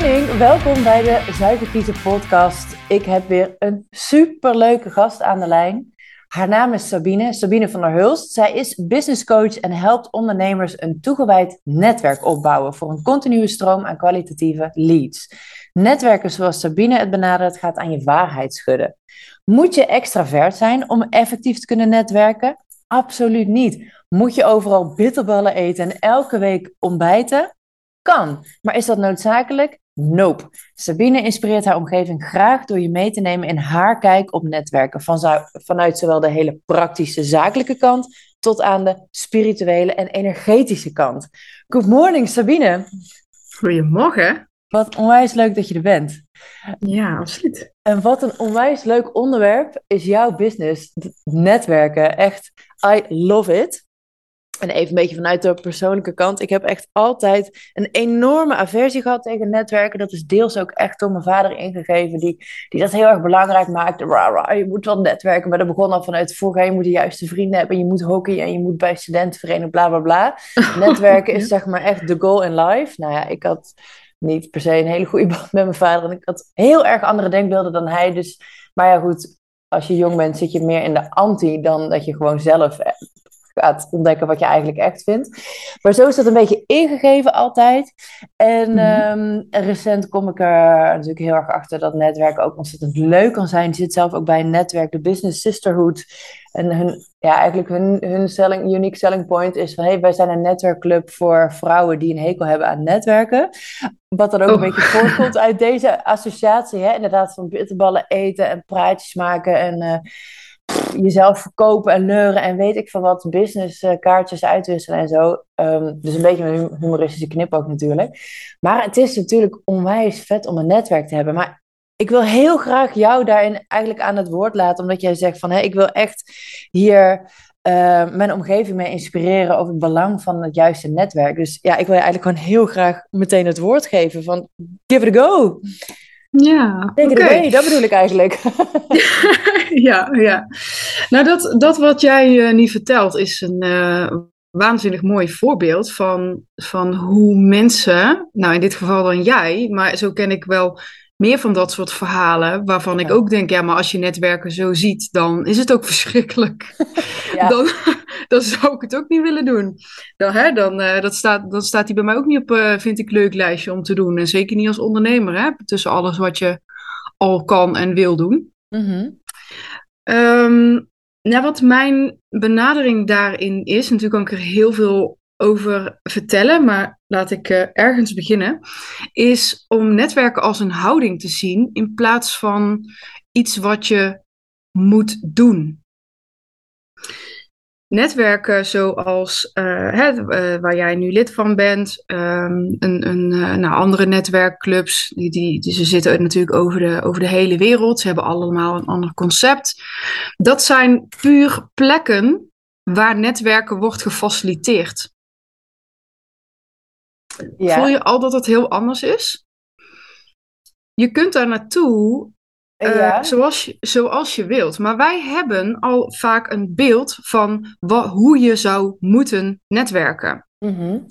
morning, welkom bij de Zuiverkiezen podcast. Ik heb weer een superleuke gast aan de lijn. Haar naam is Sabine, Sabine van der Hulst. Zij is business coach en helpt ondernemers een toegewijd netwerk opbouwen voor een continue stroom aan kwalitatieve leads. Netwerken zoals Sabine het benadert gaat aan je waarheid schudden. Moet je extravert zijn om effectief te kunnen netwerken? Absoluut niet. Moet je overal bitterballen eten en elke week ontbijten? Kan. Maar is dat noodzakelijk? Nope. Sabine inspireert haar omgeving graag door je mee te nemen in haar kijk op netwerken. Van, vanuit zowel de hele praktische zakelijke kant tot aan de spirituele en energetische kant. Good morning, Sabine. Goedemorgen. Wat onwijs leuk dat je er bent. Ja, absoluut. En wat een onwijs leuk onderwerp is jouw business, netwerken. Echt, I love it. En even een beetje vanuit de persoonlijke kant. Ik heb echt altijd een enorme aversie gehad tegen netwerken. Dat is deels ook echt door mijn vader ingegeven, die, die dat heel erg belangrijk maakte. Je moet wel netwerken, maar dat begon al vanuit vroeger. Je moet de juiste vrienden hebben, je moet hockey en je moet bij studentenvereniging, bla bla bla. Netwerken is zeg maar echt de goal in life. Nou ja, ik had niet per se een hele goede band met mijn vader. En ik had heel erg andere denkbeelden dan hij. Dus, maar ja, goed, als je jong bent, zit je meer in de anti dan dat je gewoon zelf gaat ontdekken wat je eigenlijk echt vindt. Maar zo is dat een beetje ingegeven altijd. En mm recent kom ik er natuurlijk heel erg achter dat netwerken ook ontzettend leuk kan zijn. Je zit zelf ook bij een netwerk, de Business Sisterhood. En hun, ja, eigenlijk hun, hun selling, unique selling point is van... hey, wij zijn een netwerkclub voor vrouwen die een hekel hebben aan netwerken. Wat dan ook een oh. beetje voortkomt uit deze associatie. Hè? Inderdaad, van bitterballen eten en praatjes maken en... Uh, jezelf verkopen en leuren en weet ik van wat, businesskaartjes eh, uitwisselen en zo. Um, dus een beetje een humoristische knip ook natuurlijk. Maar het is natuurlijk onwijs vet om een netwerk te hebben. Maar ik wil heel graag jou daarin eigenlijk aan het woord laten, omdat jij zegt van hé, ik wil echt hier uh, mijn omgeving mee inspireren over het belang van het juiste netwerk. Dus ja, ik wil je eigenlijk gewoon heel graag meteen het woord geven van give it a go. Ja, oké. Okay. Dat bedoel ik eigenlijk. ja, ja. Nou, dat, dat wat jij uh, niet vertelt is een uh, waanzinnig mooi voorbeeld van, van hoe mensen, nou in dit geval dan jij, maar zo ken ik wel meer van dat soort verhalen, waarvan ik ook denk, ja, maar als je netwerken zo ziet, dan is het ook verschrikkelijk. Ja. Dan, dan zou ik het ook niet willen doen. Dan, hè, dan, uh, dat staat, dan staat die bij mij ook niet op, uh, vind ik, leuk lijstje om te doen. En zeker niet als ondernemer, hè, tussen alles wat je al kan en wil doen. Mm nou, wat mijn benadering daarin is, natuurlijk kan ik er heel veel over vertellen, maar laat ik uh, ergens beginnen, is om netwerken als een houding te zien in plaats van iets wat je moet doen. Netwerken zoals uh, hè, uh, waar jij nu lid van bent, um, een, een, nou, andere netwerkclubs, die, die, die, ze zitten natuurlijk over de, over de hele wereld, ze hebben allemaal een ander concept. Dat zijn puur plekken waar netwerken wordt gefaciliteerd. Ja. Voel je al dat het heel anders is? Je kunt daar naartoe uh, zoals, je, zoals je wilt. Maar wij hebben al vaak een beeld van wat, hoe je zou moeten netwerken. Mm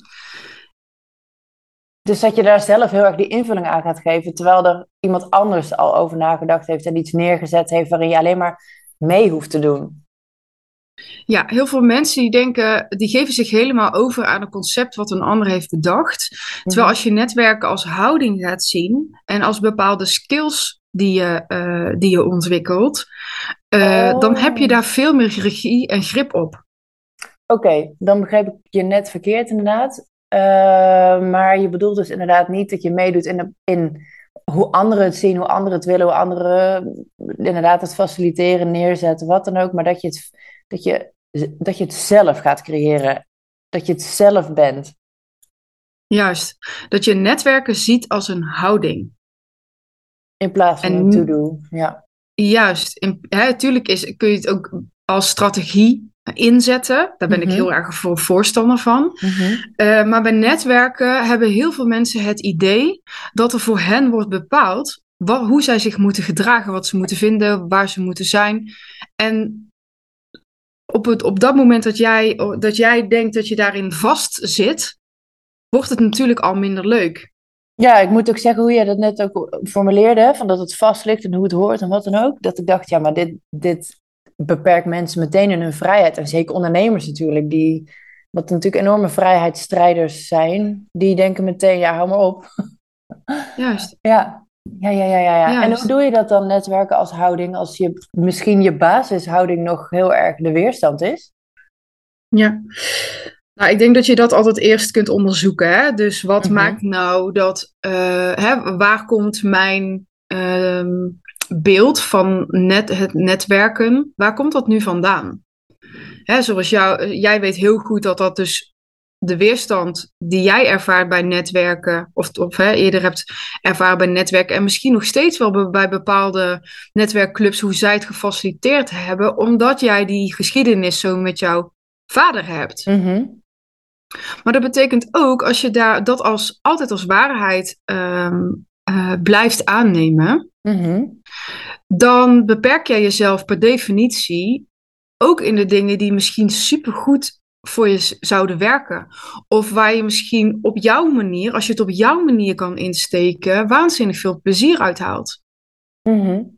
Dus dat je daar zelf heel erg die invulling aan gaat geven, terwijl er iemand anders al over nagedacht heeft en iets neergezet heeft waarin je alleen maar mee hoeft te doen. Ja, heel veel mensen die denken, die geven zich helemaal over aan een concept wat een ander heeft bedacht. Terwijl mhm. als je netwerken als houding gaat zien en als bepaalde skills die je, uh, die je ontwikkelt, uh, dan heb je oh. daar veel meer regie en grip op. Oké, dan begrijp ik je net verkeerd inderdaad. Uh, maar je bedoelt dus inderdaad niet dat je meedoet in, de, in hoe anderen het zien, hoe anderen het willen, hoe anderen inderdaad het faciliteren, neerzetten, wat dan ook. Maar dat je het dat je, dat je het zelf gaat creëren. Dat je het zelf bent. Juist. Dat je netwerken ziet als een houding. In plaats van een to-do. Ja. Juist. natuurlijk is, kun je het ook als strategie inzetten. Daar ben ik mhm. heel erg voor voorstander van. Mhm. Eh, maar bij netwerken hebben heel veel mensen het idee dat er voor hen wordt bepaald wat, hoe zij zich moeten gedragen, wat ze moeten vinden, waar ze moeten zijn. En op, het, op dat moment dat jij, dat jij denkt dat je daarin vast zit, wordt het natuurlijk al minder leuk. Ja, ik moet ook zeggen hoe je dat net ook formuleerde, van dat het vast ligt en hoe het hoort en wat dan ook. Dat ik dacht, ja, maar dit, dit beperkt mensen meteen in hun vrijheid. En zeker ondernemers natuurlijk, die, wat natuurlijk enorme vrijheidsstrijders zijn, die denken meteen, ja, hou maar op. Juist. Ja, ja, ja, ja, ja. ja. En hoe doe je dat dan, netwerken als houding, als je misschien je basishouding nog heel erg de weerstand is? Ja. Nou, ik denk dat je dat altijd eerst kunt onderzoeken. Hè? Dus wat mhm. maakt nou dat, uh, hè, waar komt mijn ehm, beeld van net, het netwerken, waar komt dat nu vandaan? Hè, zoals jou, jij weet heel goed dat dat dus de weerstand die jij ervaart bij netwerken, of, of hè, eerder hebt ervaren bij netwerken, en misschien nog steeds wel bij bepaalde netwerkclubs, hoe zij het gefaciliteerd hebben, omdat jij die geschiedenis zo met jouw vader hebt. Mm maar dat betekent ook, als je daar, dat als, altijd als waarheid ehm, eh, blijft aannemen, mhm. dan beperk jij jezelf per definitie ook in de dingen die misschien supergoed voor je zouden werken. Of waar je misschien op jouw manier, als je het op jouw manier kan insteken, waanzinnig veel plezier uithaalt. Mm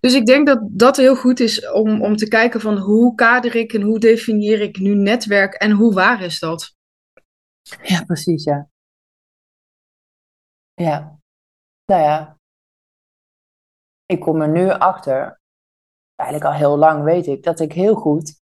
dus ik denk dat dat heel goed is om, om te kijken van hoe kader ik en hoe definieer ik nu netwerk en hoe waar is dat? Ja, precies, ja. Ja, nou ja, ik kom er nu achter, eigenlijk al heel lang weet ik, dat ik heel goed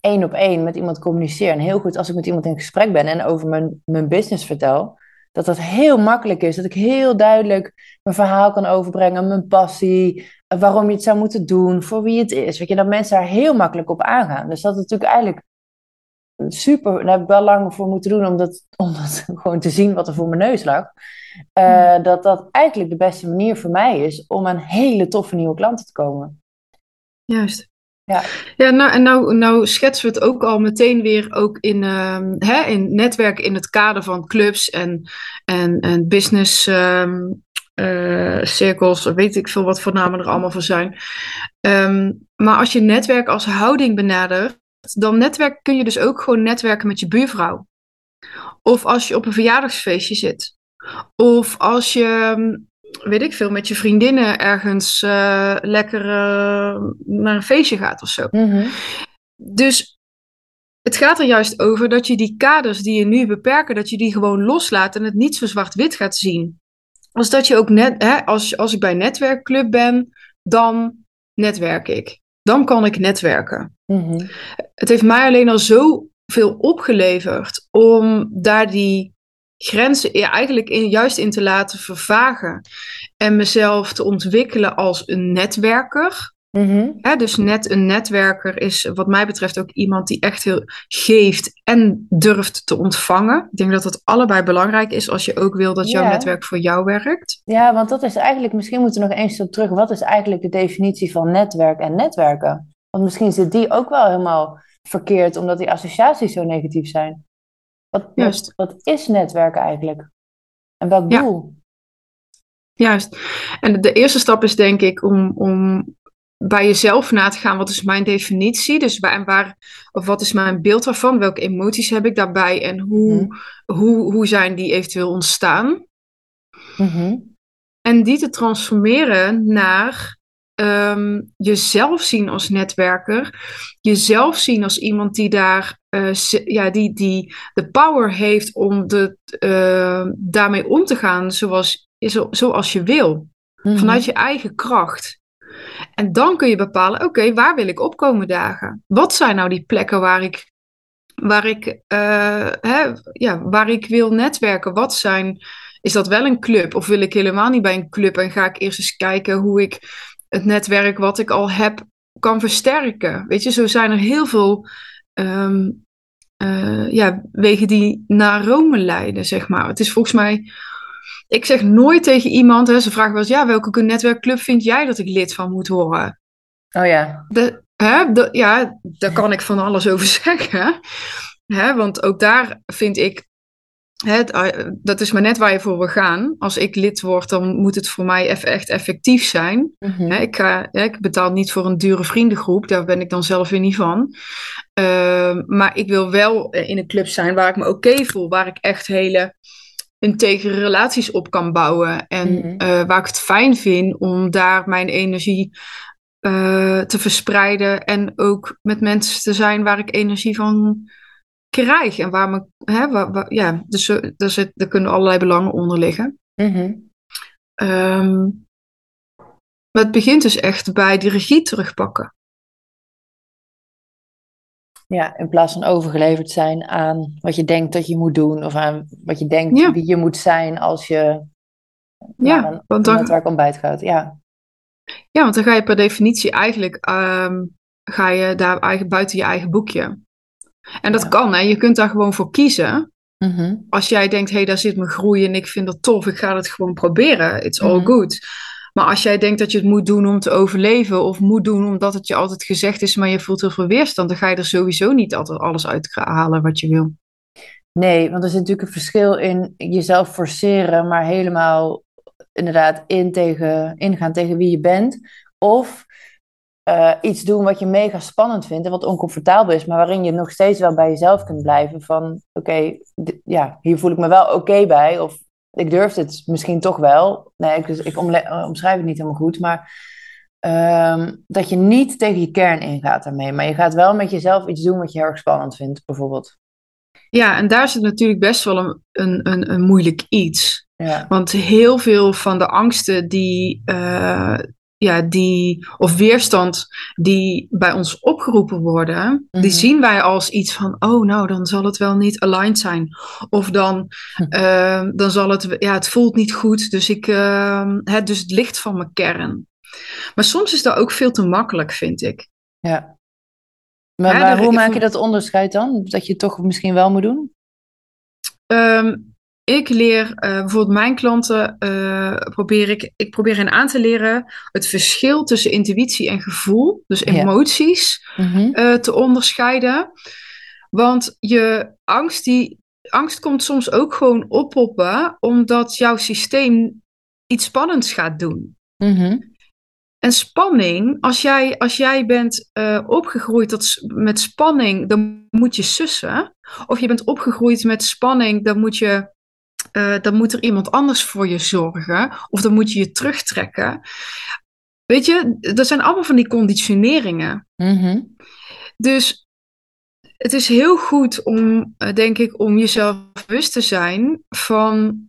één op één met iemand communiceer. En heel goed als ik met iemand in gesprek ben en over mijn, mijn business vertel, dat dat heel makkelijk is. Dat ik heel duidelijk mijn verhaal kan overbrengen, mijn passie, waarom je het zou moeten doen, voor wie het is. Weet je, dat mensen daar heel makkelijk op aangaan. Dus dat is natuurlijk eigenlijk super. Daar heb ik wel lang voor moeten doen om dat, om dat gewoon te zien wat er voor mijn neus lag. Uh, hmm. Dat dat eigenlijk de beste manier voor mij is om aan hele toffe nieuwe klanten te komen. Juist. Ja, ja nou, en nou, nou schetsen we het ook al meteen weer ook in, uh, hè, in netwerk in het kader van clubs en, en, en business um, uh, cirkels, weet ik veel wat voor namen er allemaal voor zijn. Um, maar als je netwerk als houding benadert, dan netwerk kun je dus ook gewoon netwerken met je buurvrouw. Of als je op een verjaardagsfeestje zit. Of als je weet ik veel, met je vriendinnen ergens uh, lekker uh, naar een feestje gaat of zo. Mhm. Dus het gaat er juist over dat je die kaders die je nu beperken, dat je die gewoon loslaat en het niet zo zwart-wit gaat zien. Als dat je ook net, hè, als, als ik bij netwerkclub ben, dan netwerk ik. Dan kan ik netwerken. Mhm. Het heeft mij alleen al zoveel opgeleverd om daar die grenzen eigenlijk in, juist in te laten vervagen. En mezelf te ontwikkelen als een netwerker. Mm dus net een netwerker is wat mij betreft ook iemand die echt heel geeft en durft te ontvangen. Ik denk dat dat allebei belangrijk is als je ook wil dat jouw netwerk voor jou werkt. Ja, want dat is eigenlijk, misschien moeten we nog eens op terug. Wat is eigenlijk de definitie van netwerk en netwerken? Want misschien zit die ook wel helemaal verkeerd, omdat die associaties zo negatief zijn. Wat, Juist. wat, is netwerken eigenlijk? En welk doel? Juist. En de eerste stap is denk ik om, om bij jezelf na te gaan. Wat is mijn definitie? Dus waar, waar, of wat is mijn beeld daarvan? Welke emoties heb ik daarbij? En hoe, mhm. hoe, hoe zijn die eventueel ontstaan? Mhm. En die te transformeren naar um, jezelf zien als netwerker. Jezelf zien als iemand die daar uh, ja, die, die de power heeft om de, uh, daarmee om te gaan zoals, zo, zoals je wil. Mhm. Vanuit je eigen kracht. En dan kun je bepalen, oké, waar wil ik opkomen dagen? Wat zijn nou die plekken waar ik, waar ik, uh, hè, ja, waar ik wil netwerken? Wat zijn, is dat wel een club? Of wil ik helemaal niet bij een club en ga ik eerst eens kijken hoe ik het netwerk wat ik al heb kan versterken? Weet je, zo zijn er heel veel um, uh, ja, wegen die naar Rome leiden, zeg maar. Het is volgens mij. Ik zeg nooit tegen iemand, hè, ze vragen wel eens, ja, welke netwerkclub vind jij dat ik lid van moet worden? Oh ja. De, hè, de, ja, daar kan ik van alles over zeggen. Hè, want ook daar vind ik het, eh, dat is maar net waar je voor wil gaan. Als ik lid word, dan moet het voor mij echt effectief zijn. Mhm. ik, ga, ik, betaal niet voor een dure vriendengroep, daar ben ik dan zelf weer niet van. Ehm, maar ik wil wel in een club zijn waar ik me oké voel, waar ik echt hele integere relaties op kan bouwen. En Mhm. eh, waar ik het fijn vind om daar mijn energie eh, te verspreiden. En ook met mensen te zijn waar ik energie van krijg. En waar me, hè, waar, waar- ja, dus eh, daar, zit, daar kunnen allerlei belangen onder liggen. Mhm. Ehm, maar het begint dus echt bij die regie terugpakken. Ja, in plaats van overgeleverd zijn aan wat je denkt dat je moet doen, of aan wat je denkt Ja. wie je moet zijn als je Ja, want dan, netwerk ontbijt gaat. Ja. ja, want dan ga je per definitie eigenlijk ehm, ga je daar eigen, buiten je eigen boekje. En dat Ja. kan, hè. Je kunt daar gewoon voor kiezen. Mhm. Als jij denkt, hé, hey, daar zit mijn groei en ik vind dat tof, ik ga het gewoon proberen. It's all Mhm. good. Maar als jij denkt dat je het moet doen om te overleven, of moet doen omdat het je altijd gezegd is, maar je voelt heel veel weerstand, dan ga je er sowieso niet altijd alles uit halen wat je wil. Nee, want er zit natuurlijk een verschil in jezelf forceren, maar helemaal inderdaad in tegen, ingaan tegen wie je bent. Of eh, iets doen wat je mega spannend vindt en wat oncomfortabel is, maar waarin je nog steeds wel bij jezelf kunt blijven. Van oké, ja, hier voel ik me wel oké bij. Of ik durf dit misschien toch wel. Nee, ik, dus, ik omle- omschrijf het niet helemaal goed, maar ehm, dat je niet tegen je kern ingaat daarmee. Maar je gaat wel met jezelf iets doen wat je heel erg spannend vindt, bijvoorbeeld. Ja, en daar zit natuurlijk best wel een, een, een, een moeilijk iets. Ja. Want heel veel van de angsten die, eh, ja, die, of weerstand die bij ons opgeroepen worden, Mhm. die zien wij als iets van, oh nou, dan zal het wel niet aligned zijn. Of dan, Hm. eh, dan zal het, ja, het voelt niet goed, dus ik, het, dus het ligt van mijn kern. Maar soms is dat ook veel te makkelijk, vind ik. Ja. Maar, Ja, maar hoe maak je dat onderscheid dan? Dat je het toch misschien wel moet doen? Ehm, ik leer eh, bijvoorbeeld mijn klanten, eh, probeer ik, ik probeer hen aan te leren het verschil tussen intuïtie en gevoel, dus Ja. emoties, eh, te onderscheiden. Want je angst, die, angst komt soms ook gewoon oppoppen omdat jouw systeem iets spannends gaat doen. Mhm. En spanning, als jij, als jij bent opgegroeid dat, met spanning, dan moet je sussen. Of je bent opgegroeid met spanning, dan moet, je, eh, dan moet er iemand anders voor je zorgen. Of dan moet je je terugtrekken. Weet je, dat zijn allemaal van die conditioneringen. Mhm. Dus het is heel goed om, eh, denk ik, om jezelf bewust te zijn van.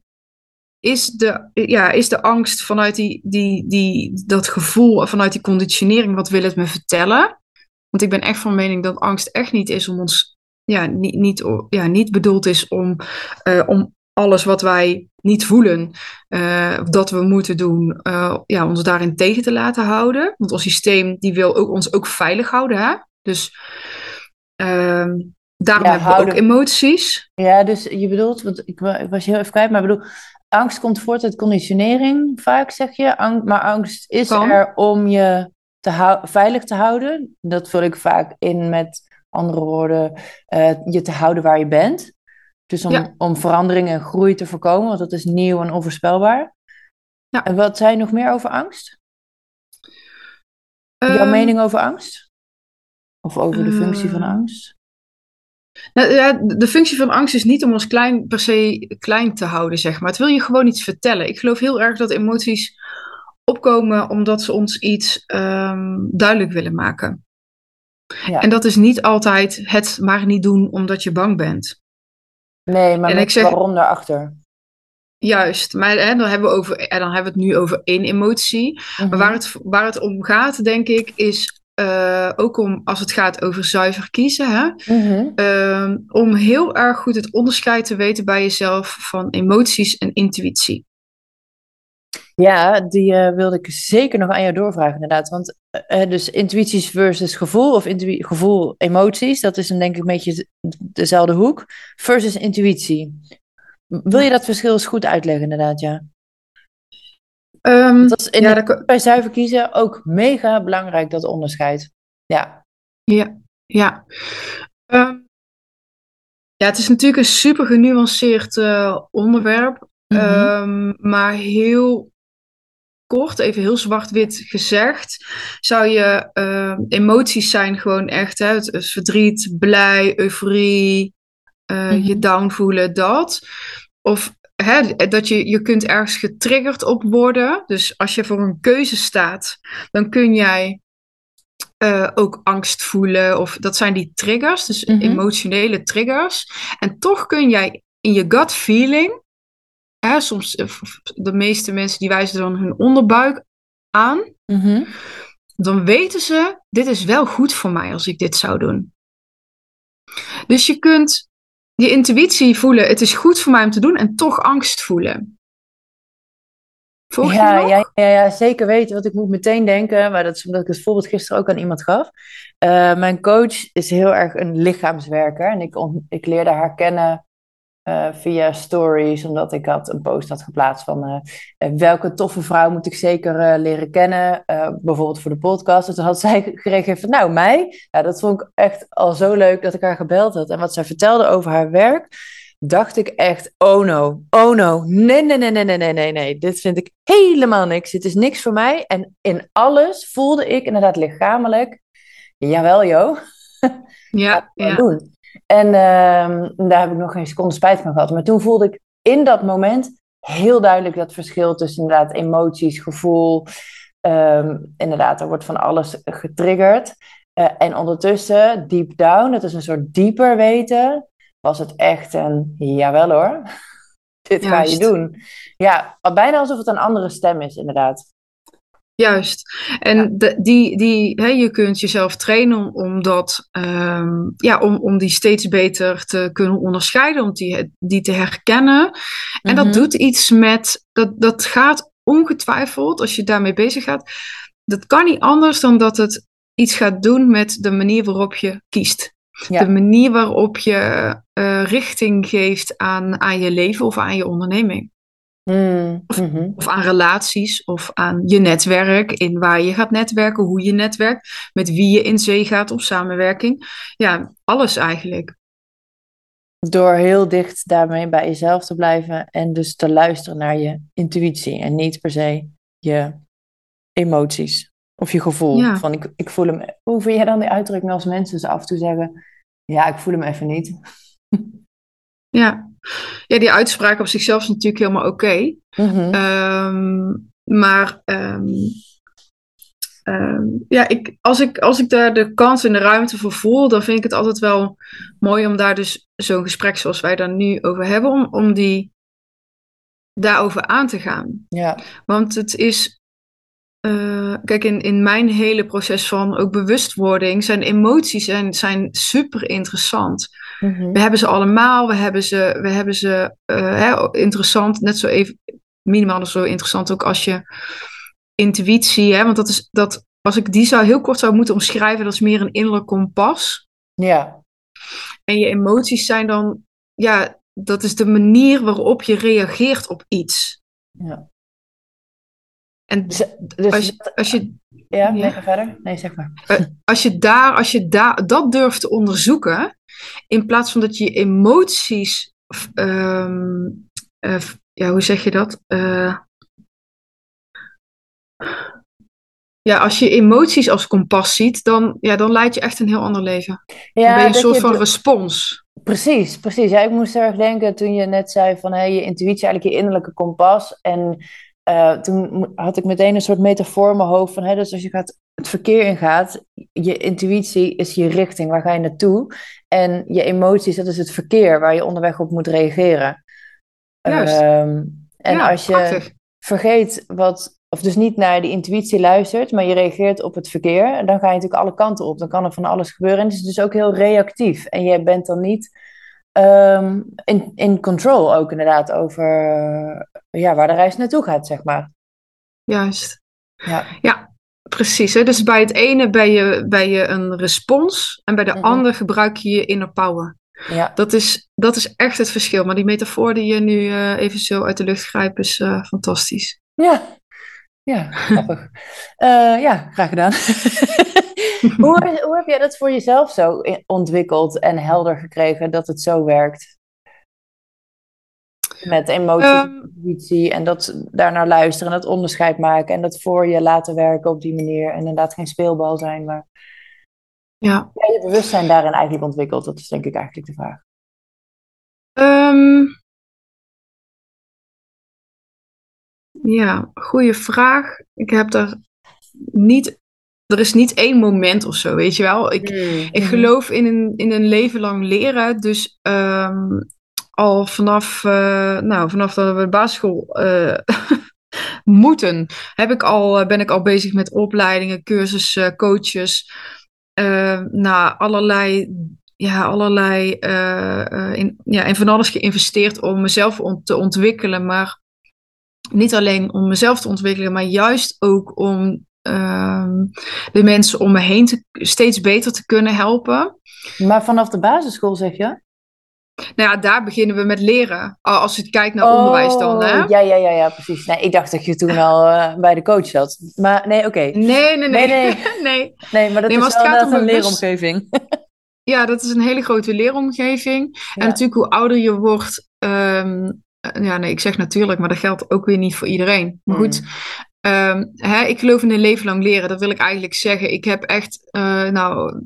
Is de, ja, is de angst vanuit die, die, die, dat gevoel, vanuit die conditionering, wat wil het me vertellen? Want ik ben echt van mening dat angst echt niet is om ons, ja, niet, niet, ja, niet bedoeld is om, eh, om alles wat wij niet voelen, eh, dat we moeten doen, eh, ja, ons daarin tegen te laten houden. Want ons systeem die wil ook, ons ook veilig houden. Hè? Dus ehm, daarom Ja, hebben we ook emoties. Ja, dus je bedoelt, want ik, wa- ik was heel even kwijt, maar ik bedoel, angst komt voort uit conditionering, vaak zeg je. Ang- maar angst is Kan. er om je te veilig te houden. Dat vul ik vaak in met andere woorden, eh, je te houden waar je bent. Dus om, Ja. om verandering en groei te voorkomen, want dat is nieuw en onvoorspelbaar. Ja. En wat zei je nog meer over angst? Jouw Ehm, mening over angst? Of over de functie van Eh, angst? Nou, ja, de functie van angst is niet om ons klein per se klein te houden, zeg maar. Het wil je gewoon iets vertellen. Ik geloof heel erg dat emoties opkomen omdat ze ons iets ehm, duidelijk willen maken. Ja. En dat is niet altijd het maar niet doen omdat je bang bent. Nee, maar en ik zeg- waarom daarachter? Juist, maar hè, dan, hebben we over, en dan hebben we het nu over één emotie. Mhm. Maar waar het, waar het om gaat, denk ik, is eh, ook om als het gaat over zuiver kiezen. Hè? Mhm. Ehm, om heel erg goed het onderscheid te weten bij jezelf van emoties en intuïtie. Ja, die eh, wilde ik zeker nog aan jou doorvragen, inderdaad. Want eh, eh, dus intuïties versus gevoel, of gevoel, emoties, dat is een denk ik een beetje dezelfde hoek. Versus intuïtie. Wil je dat verschil eens goed uitleggen, inderdaad, ja? Ehm, Dat is in ja, dat bij zuiver kiezen ook mega belangrijk, dat onderscheid. Ja. ja, ja. Ehm, ja, het is natuurlijk een super genuanceerd onderwerp. Mhm. Ehm, maar heel kort, even heel zwart-wit gezegd, zou je ehm, emoties zijn gewoon echt hè, het, het verdriet, blij, euforie, eh, Mhm. je down voelen, dat. Of hè, dat je, je kunt ergens getriggerd op worden. Dus als je voor een keuze staat, dan kun jij uh, ook angst voelen. Of dat zijn die triggers, dus Mhm. emotionele triggers. En toch kun jij in je gut feeling, hè, soms eh, de meeste mensen die wijzen dan hun onderbuik aan. Mhm. Dan weten ze, dit is wel goed voor mij als ik dit zou doen. Dus je kunt je intuïtie voelen, het is goed voor mij om te doen, en toch angst voelen. Volg Ja, ja, ja, ja, zeker weten. Want ik moet meteen denken, maar dat is omdat ik het voorbeeld gisteren ook aan iemand gaf. Eh, mijn coach is heel erg een lichaamswerker. En ik, ik leerde haar kennen eh, via stories, omdat ik had een post had geplaatst van eh, eh, welke toffe vrouw moet ik zeker leren kennen, bijvoorbeeld voor de podcast. En toen had zij gereageerd van, nou, mij. Ja, dat vond ik echt al zo leuk dat ik haar gebeld had. En wat zij vertelde over haar werk, dacht ik echt, oh no, oh no, nee, nee, nee, nee, nee, nee, nee, nee, dit vind ik helemaal niks. Dit is niks voor mij. En in alles voelde ik inderdaad lichamelijk, jawel joh, Ja, ja. doen. En ehm, daar heb ik nog geen seconde spijt van gehad. Maar toen voelde ik in dat moment heel duidelijk dat verschil tussen inderdaad emoties, gevoel. ehm, inderdaad, er wordt van alles getriggerd. Eh, en ondertussen, deep down, het is een soort dieper weten, was het echt een jawel hoor. Dit ga je doen. Ja, bijna alsof het een andere stem is, inderdaad. Juist. En de, die, die, hè, je kunt jezelf trainen om, om, dat, ehm, ja, om, om die steeds beter te kunnen onderscheiden, om die, die te herkennen. En dat Mhm. doet iets met, dat, dat gaat ongetwijfeld, als je daarmee bezig gaat, dat kan niet anders dan dat het iets gaat doen met de manier waarop je kiest. Ja. De manier waarop je eh, richting geeft aan, aan je leven of aan je onderneming. Mm, mhm. Of aan relaties, of aan je netwerk, in waar je gaat netwerken, hoe je netwerkt, met wie je in zee gaat op samenwerking. Ja, alles eigenlijk. Door heel dicht daarmee bij jezelf te blijven en dus te luisteren naar je intuïtie en niet per se je emoties of je gevoel. Ja. Van ik, ik voel hem. Hoe vind jij dan die uitdrukking als mensen dus af en toe zeggen: Ja, ik voel hem even niet? Ja, ja die uitspraak op zichzelf is natuurlijk helemaal oké. Mhm. Ehm, maar ehm, ehm, ja, ik, als, ik, als ik daar de kans en de ruimte voor voel, dan vind ik het altijd wel mooi om daar dus zo'n gesprek zoals wij daar nu over hebben, om, om die daarover aan te gaan. Ja. Want het is, eh, kijk, in, in mijn hele proces van ook bewustwording zijn emoties zijn, zijn super interessant. Mhm. We hebben ze allemaal, we hebben ze, we hebben ze eh, hè, interessant, net zo even, minimaal zo interessant ook als je intuïtie, hè, want dat is, dat, als ik die zou heel kort zou moeten omschrijven, dat is meer een innerlijk kompas. Ja. En je emoties zijn dan, ja, dat is de manier waarop je reageert op iets. Ja. En Dus, dus als, je, als, je, ja, verder. Nee, zeg maar. als je daar, als je daar dat durft te onderzoeken, in plaats van dat je emoties, ehm, eh, ja, hoe zeg je dat? Eh, ja, als je emoties als kompas ziet, dan, ja, dan leid je echt een heel ander leven. Dan ben je een soort je van respons. Precies, precies. Ja, ik moest erg denken toen je net zei van hey, je intuïtie, eigenlijk je innerlijke kompas. En eh, toen had ik meteen een soort metafoor in mijn hoofd van, hè, dus als je gaat, het verkeer ingaat, je intuïtie is je richting, waar ga je naartoe? En je emoties, dat is het verkeer waar je onderweg op moet reageren. Juist. Ehm, en ja, als je prachtig. vergeet wat, of dus niet naar die intuïtie luistert, maar je reageert op het verkeer, dan ga je natuurlijk alle kanten op. Dan kan er van alles gebeuren. En het is dus ook heel reactief. En je bent dan niet ehm, in, in control ook inderdaad over ja, waar de reis naartoe gaat, zeg maar. Juist. Ja. Precies. Hè? Dus bij het ene ben je, ben je een respons en bij de Mhm. ander gebruik je je inner power. Ja, Dat is, dat is echt het verschil. Maar die metafoor die je nu eh, even zo uit de lucht grijpt is eh, fantastisch. ja. ja grappig. Eh, ja, graag gedaan. hoe, hoe heb jij dat voor jezelf zo ontwikkeld en helder gekregen dat het zo werkt? Met Ehm, intuïtie en dat daarnaar luisteren en dat onderscheid maken en dat voor je laten werken op die manier. En inderdaad geen speelbal zijn, maar ja. ja, je bewustzijn daarin eigenlijk ontwikkeld. Dat is denk ik eigenlijk de vraag. Ehm, Ja, goede vraag. Ik heb er niet. Er is niet één moment of zo, weet je wel. Ik, Hmm. ik geloof in een, in een leven lang leren. Dus ehm, al vanaf, eh, nou, vanaf dat we de basisschool eh, moeten, heb ik al, eh, ben ik al bezig met opleidingen, cursussen, coaches. nou, allerlei, ja, allerlei in, ja, in van alles geïnvesteerd om mezelf ont- te ontwikkelen. Maar niet alleen om mezelf te ontwikkelen, maar juist ook om ehm, de mensen om me heen te, steeds beter te kunnen helpen. Maar vanaf de basisschool zeg je? Nou ja, daar beginnen we met leren. Al- Als je kijkt naar onderwijs dan. Hè? Oh, Ja, ja, ja, ja, precies. Nee, ik dacht dat je toen al eh, bij de coach zat. Maar nee, oké. Nee, nee, nee. Nee, nee. nee. Nee, maar dat Nee, maar is wel gaat om een leeromgeving. Ja, dat is een hele grote leeromgeving. Ja. En natuurlijk, hoe ouder je wordt. eh, ja, nee, ik zeg natuurlijk, maar dat geldt ook weer niet voor iedereen. Maar goed, Ehm, hè, ik geloof in een leven lang leren. Dat wil ik eigenlijk zeggen. Ik heb echt, eh, nou,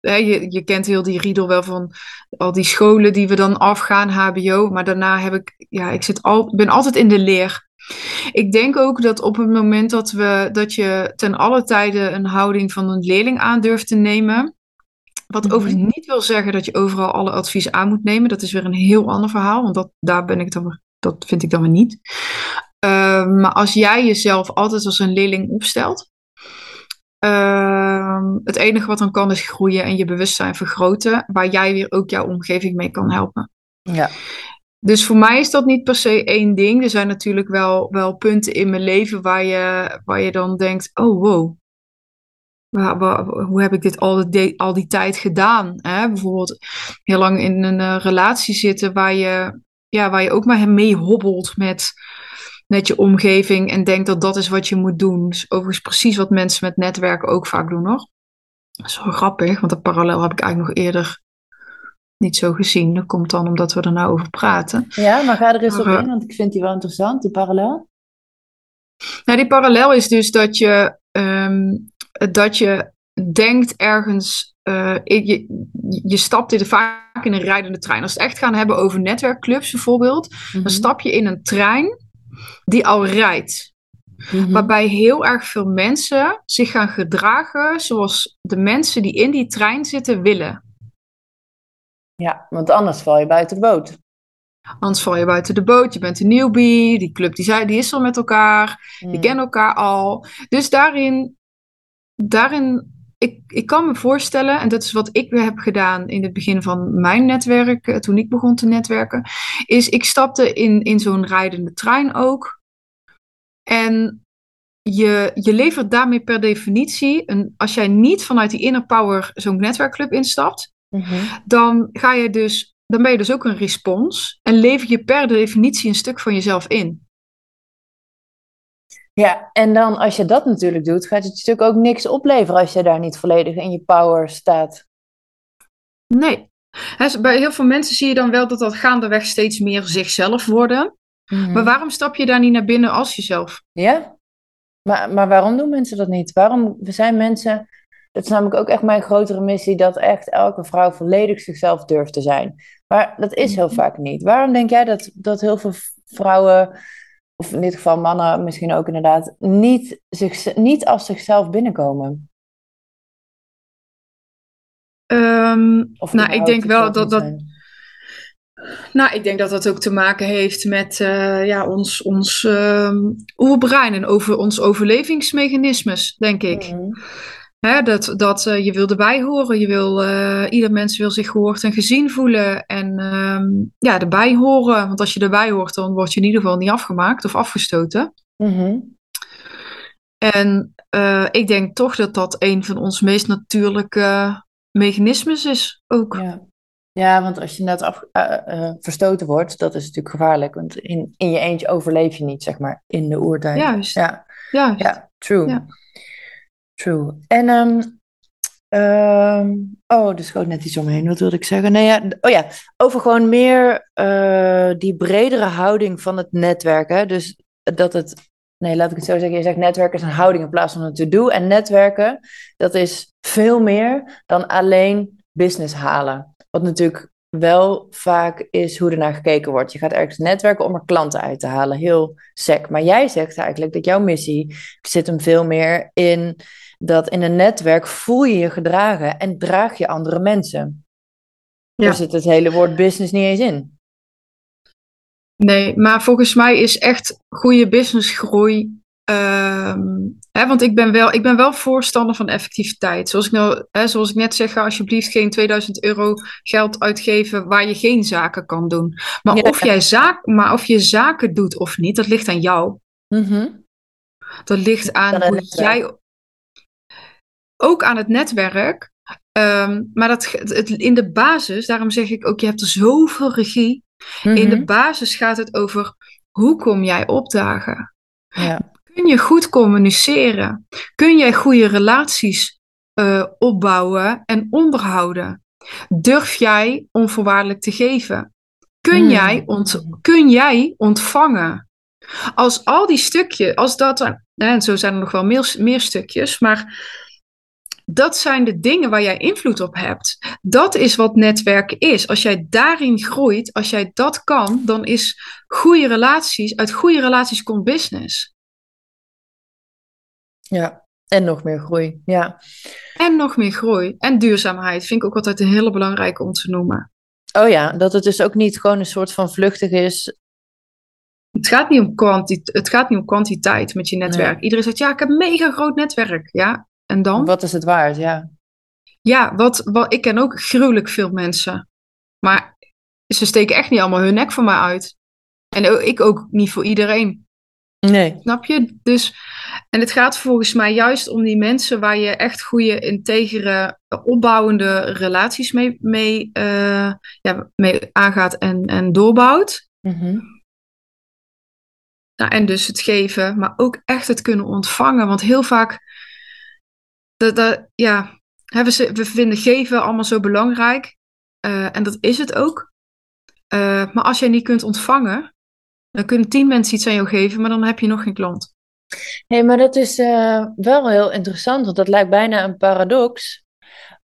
hè, je, je kent heel die riedel wel van al die scholen die we dan afgaan, HBO. Maar daarna heb ik, ja, ik zit al, ben altijd in de leer. Ik denk ook dat op het moment dat, we, dat je ten alle tijde een houding van een leerling aan durft te nemen. Wat Mhm. overigens niet wil zeggen dat je overal alle advies aan moet nemen. Dat is weer een heel ander verhaal, want dat, daar ben ik dan, dat vind ik dan weer niet. Ehm, maar als jij jezelf altijd als een leerling opstelt, ehm, het enige wat dan kan is groeien en je bewustzijn vergroten, waar jij weer ook jouw omgeving mee kan helpen. Ja. Dus voor mij is dat niet per se één ding. Er zijn natuurlijk wel, wel punten in mijn leven waar je, waar je dan denkt: oh wow, Waar- waar- hoe heb ik dit al die, al die tijd gedaan? Hè? Bijvoorbeeld heel lang in een eh, relatie zitten waar je, ja, waar je ook maar mee hobbelt met, met je omgeving en denkt dat dat is wat je moet doen. Dus overigens precies wat mensen met netwerken ook vaak doen hoor. Dat is wel grappig, want dat parallel heb ik eigenlijk nog eerder niet zo gezien. Dat komt dan omdat we er nou over praten. ja, maar ga er eens op Maar, in, want ik vind die wel interessant, die parallel. Nou, die parallel is dus dat je, ehm, dat je denkt ergens, eh, je, je stapt in, vaak in een rijdende trein. Als we het echt gaan hebben over netwerkclubs bijvoorbeeld, Mhm. dan stap je in een trein die al rijdt. Mhm. Waarbij heel erg veel mensen zich gaan gedragen zoals de mensen die in die trein zitten willen. Ja, want anders val je buiten de boot. Anders val je buiten de boot, je bent een newbie, die club die, zei- die is al met elkaar. Die Hmm. kennen elkaar al. Dus daarin, daarin ik, ik kan me voorstellen, en dat is wat ik weer heb gedaan in het begin van mijn netwerk, eh, toen ik begon te netwerken, is ik stapte in, in zo'n rijdende trein ook. En je, je levert daarmee per definitie, een, als jij niet vanuit die inner power zo'n netwerkclub instapt, Mhm. dan ga je dus, dan ben je dus ook een respons en lever je per definitie een stuk van jezelf in. Ja, en dan als je dat natuurlijk doet, gaat het je natuurlijk ook niks opleveren als je daar niet volledig in je power staat. Nee. Bij heel veel mensen zie je dan wel dat dat gaandeweg steeds meer zichzelf worden. Mhm. Maar waarom stap je daar niet naar binnen als jezelf? Ja, maar, maar waarom doen mensen dat niet? Waarom we zijn mensen, dat is namelijk ook echt mijn grotere missie, dat echt elke vrouw volledig zichzelf durft te zijn. Maar dat is heel Mhm. vaak niet. Waarom denk jij dat, dat heel veel vrouwen, of in dit geval mannen misschien ook inderdaad, niet, zich, niet als zichzelf binnenkomen? Ehm, Of nou, ik denk wel dat dat. zijn? Nou, ik denk dat dat ook te maken heeft met eh, ja, ons, ons ehm, oerbrein en over ons overlevingsmechanismes, denk ik. Mhm. Hè, dat dat eh, je wil erbij horen, je wil, eh, ieder mens wil zich gehoord en gezien voelen en ehm, ja, erbij horen. Want als je erbij hoort, dan word je in ieder geval niet afgemaakt of afgestoten. Mhm. En eh, ik denk toch dat dat een van ons meest natuurlijke mechanismes is ook. Ja. ja, want als je net af, verstoten wordt, dat is natuurlijk gevaarlijk. Want in, in je eentje overleef je niet, zeg maar, in de oertijd. Juist. Ja, Juist. ja, true. Ja. True. En, ehm, ehm, oh, er schoot net iets omheen. Wat wilde ik zeggen? Nee, ja, oh ja, over gewoon meer eh, die bredere houding van het netwerk. Hè? Dus dat het, nee, laat ik het zo zeggen. Je zegt netwerken is een houding in plaats van een to-do. En netwerken, dat is veel meer dan alleen business halen. Wat natuurlijk wel vaak is hoe ernaar gekeken wordt. Je gaat ergens netwerken om er klanten uit te halen, heel sec. Maar jij zegt eigenlijk dat jouw missie zit hem veel meer in dat in een netwerk voel je je gedragen en draag je andere mensen. Ja. Daar zit het hele woord business niet eens in. Nee, maar volgens mij is echt goede businessgroei Um, hè, want ik ben, wel, ik ben wel voorstander van effectiviteit. Zoals ik, nou, hè, zoals ik net zeg, ga alsjeblieft geen 2000 euro geld uitgeven waar je geen zaken kan doen. Maar, of, jij zaak, maar of je zaken doet of niet, dat ligt aan jou. Mm Dat ligt aan hoe jij. Ook aan het netwerk. Um, maar dat, het, in de basis, daarom zeg ik ook, je hebt er zoveel regie. In de mhm. basis gaat het over hoe kom jij opdagen? Ja. Kun je goed communiceren? Kun jij goede relaties uh, opbouwen en onderhouden? Durf jij onvoorwaardelijk te geven? Kun, hmm. jij, kun jij ontvangen? Als al die stukjes, als dat, en zo zijn er nog wel meer, meer stukjes, maar dat zijn de dingen waar jij invloed op hebt. Dat is wat netwerken is. Als jij daarin groeit, als jij dat kan, dan is goede relaties, uit goede relaties komt business. Ja, en nog meer groei. Ja. En nog meer groei. En duurzaamheid vind ik ook altijd een hele belangrijke om te noemen. Oh ja, dat het dus ook niet gewoon een soort van vluchtig is. Het gaat niet om, kwanti het gaat niet om kwantiteit met je netwerk. Iedereen zegt, ja, ik heb een mega groot netwerk. Ja, en dan? Wat is het waard, ja. Ja, wat, wat, ik ken ook gruwelijk veel mensen. Maar ze steken echt niet allemaal hun nek voor mij uit. En ik ook niet voor iedereen. Nee. Snap je? Dus, en het gaat volgens mij juist om die mensen waar je echt goede, integere, opbouwende relaties mee, mee, uh, ja, mee aangaat en, en doorbouwt. Mm nou, en dus het geven, maar ook echt het kunnen ontvangen. Want heel vaak, dat, ja, we, we vinden geven allemaal zo belangrijk. Uh, en dat is het ook. Uh, maar als jij niet kunt ontvangen, dan kunnen tien mensen iets aan jou geven, maar dan heb je nog geen klant. Nee, maar dat is uh, wel heel interessant, want dat lijkt bijna een paradox.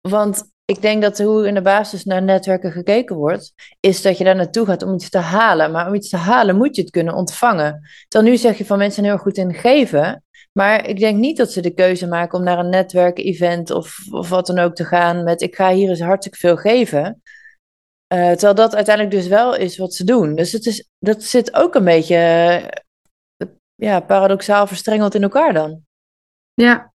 Want ik denk dat hoe in de basis naar netwerken gekeken wordt, is dat je daar naartoe gaat om iets te halen. Maar om iets te halen moet je het kunnen ontvangen. Terwijl nu zeg je van mensen heel goed in geven. Maar ik denk niet dat ze de keuze maken om naar een netwerk-event of, of wat dan ook te gaan met ik ga hier eens hartstikke veel geven. Uh, terwijl dat uiteindelijk dus wel is wat ze doen. Dus het is, dat zit ook een beetje uh, ja, paradoxaal verstrengeld in elkaar dan. Ja,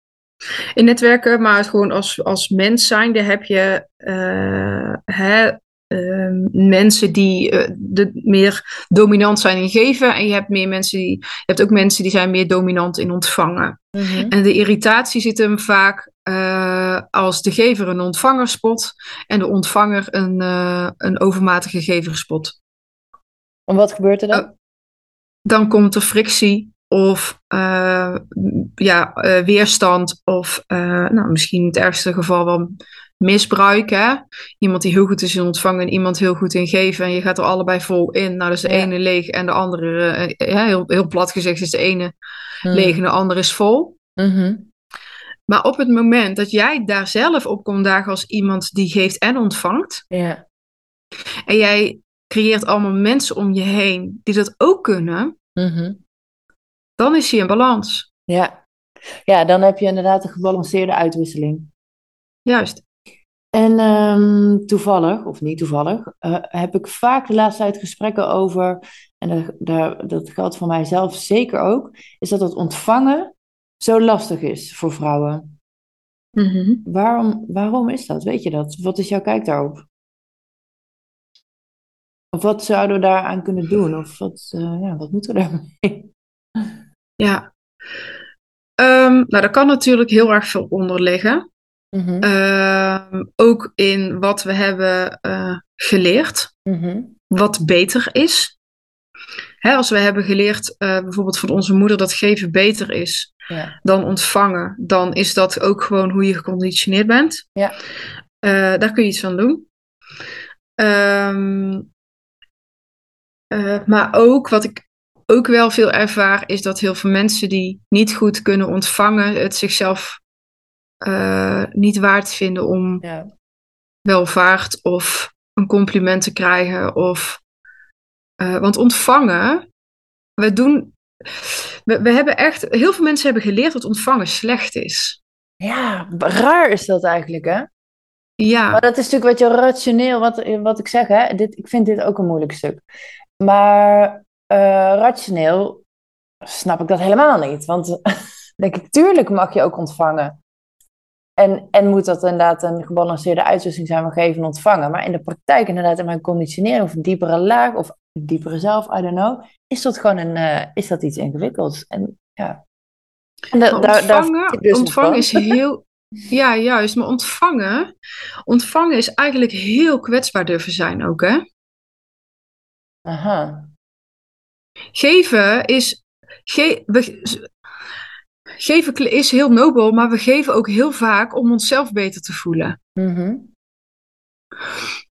in netwerken, maar gewoon als, als mens zijnde heb je uh, hè, Ehm, mensen die uh, de, meer dominant zijn in geven. En je hebt meer mensen die. Je hebt ook mensen die zijn meer dominant in ontvangen. Mm En de irritatie zit hem vaak uh, als de gever een ontvanger spot en de ontvanger een, uh, een overmatige gever spot. En wat gebeurt er dan? Dan komt er frictie of ja, weerstand of nou, misschien in het ergste geval wel misbruik. Hè? Iemand die heel goed is in ontvangen en iemand heel goed in geven. En je gaat er allebei vol in. Nou, dus de ene leeg en de andere, uh, heel, heel plat gezegd, is de ene hmm. leeg en de andere is vol. Mm Maar op het moment dat jij daar zelf op komt dagen als iemand die geeft en ontvangt. Ja. En jij creëert allemaal mensen om je heen die dat ook kunnen. Mm Dan is hij in balans. Ja. ja, dan heb je inderdaad een gebalanceerde uitwisseling. Juist. En um, toevallig, of niet toevallig, uh, heb ik vaak de laatste tijd gesprekken over, en dat, daar, dat geldt voor mijzelf zeker ook, is dat het ontvangen zo lastig is voor vrouwen. Mm -hmm. waarom, waarom is dat? Weet je dat? Wat is jouw kijk daarop? Of wat zouden we daaraan kunnen doen? Of wat, uh, ja, wat moeten we daarmee? Ja, um, nou, daar kan natuurlijk heel erg veel onder liggen. Mm ook in wat we hebben uh, geleerd, mm wat beter is. Hè, als we hebben geleerd, uh, bijvoorbeeld van onze moeder, dat geven beter is ja. dan ontvangen, dan is dat ook gewoon hoe je geconditioneerd bent. Ja. Uh, daar kun je iets aan doen. Um, maar ook wat ik ook wel veel ervaar, is dat heel veel mensen die niet goed kunnen ontvangen, het zichzelf uh, niet waard vinden om ja. welvaart of een compliment te krijgen. Of, eh, want ontvangen, we doen. We, we hebben echt, heel veel mensen hebben geleerd dat ontvangen slecht is. Ja, raar is dat eigenlijk, hè? Ja, Maar dat is natuurlijk wat je rationeel, wat, wat ik zeg, hè? Dit, ik vind dit ook een moeilijk stuk. Maar eh, rationeel snap ik dat helemaal niet. Want denk ik, tuurlijk mag je ook ontvangen. En, en moet dat inderdaad een gebalanceerde uitwisseling zijn van geven en ontvangen. Maar in de praktijk, inderdaad, in mijn conditionering of een diepere laag of een diepere zelf, I don't know, is dat gewoon een, eh, is dat iets ingewikkelds. En ja. En da- daar- ontvangen, dus wat ontvangen van. is heel. Ja, juist. Maar ontvangen, ontvangen is eigenlijk heel kwetsbaar durven zijn ook, hè? Aha. Geven is. Ge, geven is heel nobel, maar we geven ook heel vaak om onszelf beter te voelen. Mhm.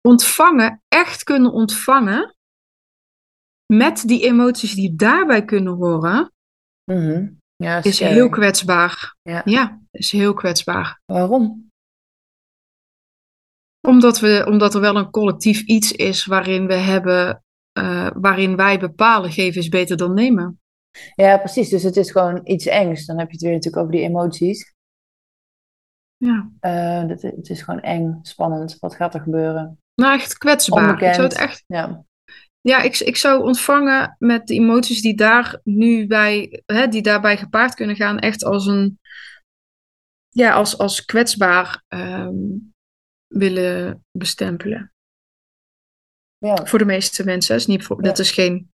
Ontvangen, echt kunnen ontvangen, met die emoties die daarbij kunnen horen, Mhm. Ja, is heel kwetsbaar. Ja. Ja, is heel kwetsbaar. Waarom? Omdat, we, omdat er wel een collectief iets is waarin we hebben, eh, waarin wij bepalen, geven is beter dan nemen. Ja, precies. Dus het is gewoon iets engs. Dan heb je het weer natuurlijk over die emoties. Ja. Eh, dat, het is gewoon eng, spannend. Wat gaat er gebeuren? Nou, echt kwetsbaar. Ik zou het Onbekend. echt Ja. Ja, ik, ik zou ontvangen met de emoties die daar nu bij, hè, die daarbij gepaard kunnen gaan, echt als een, ja, als, als kwetsbaar ehm, willen bestempelen. Ja. Voor de meeste mensen. Is niet voor, Dat is geen,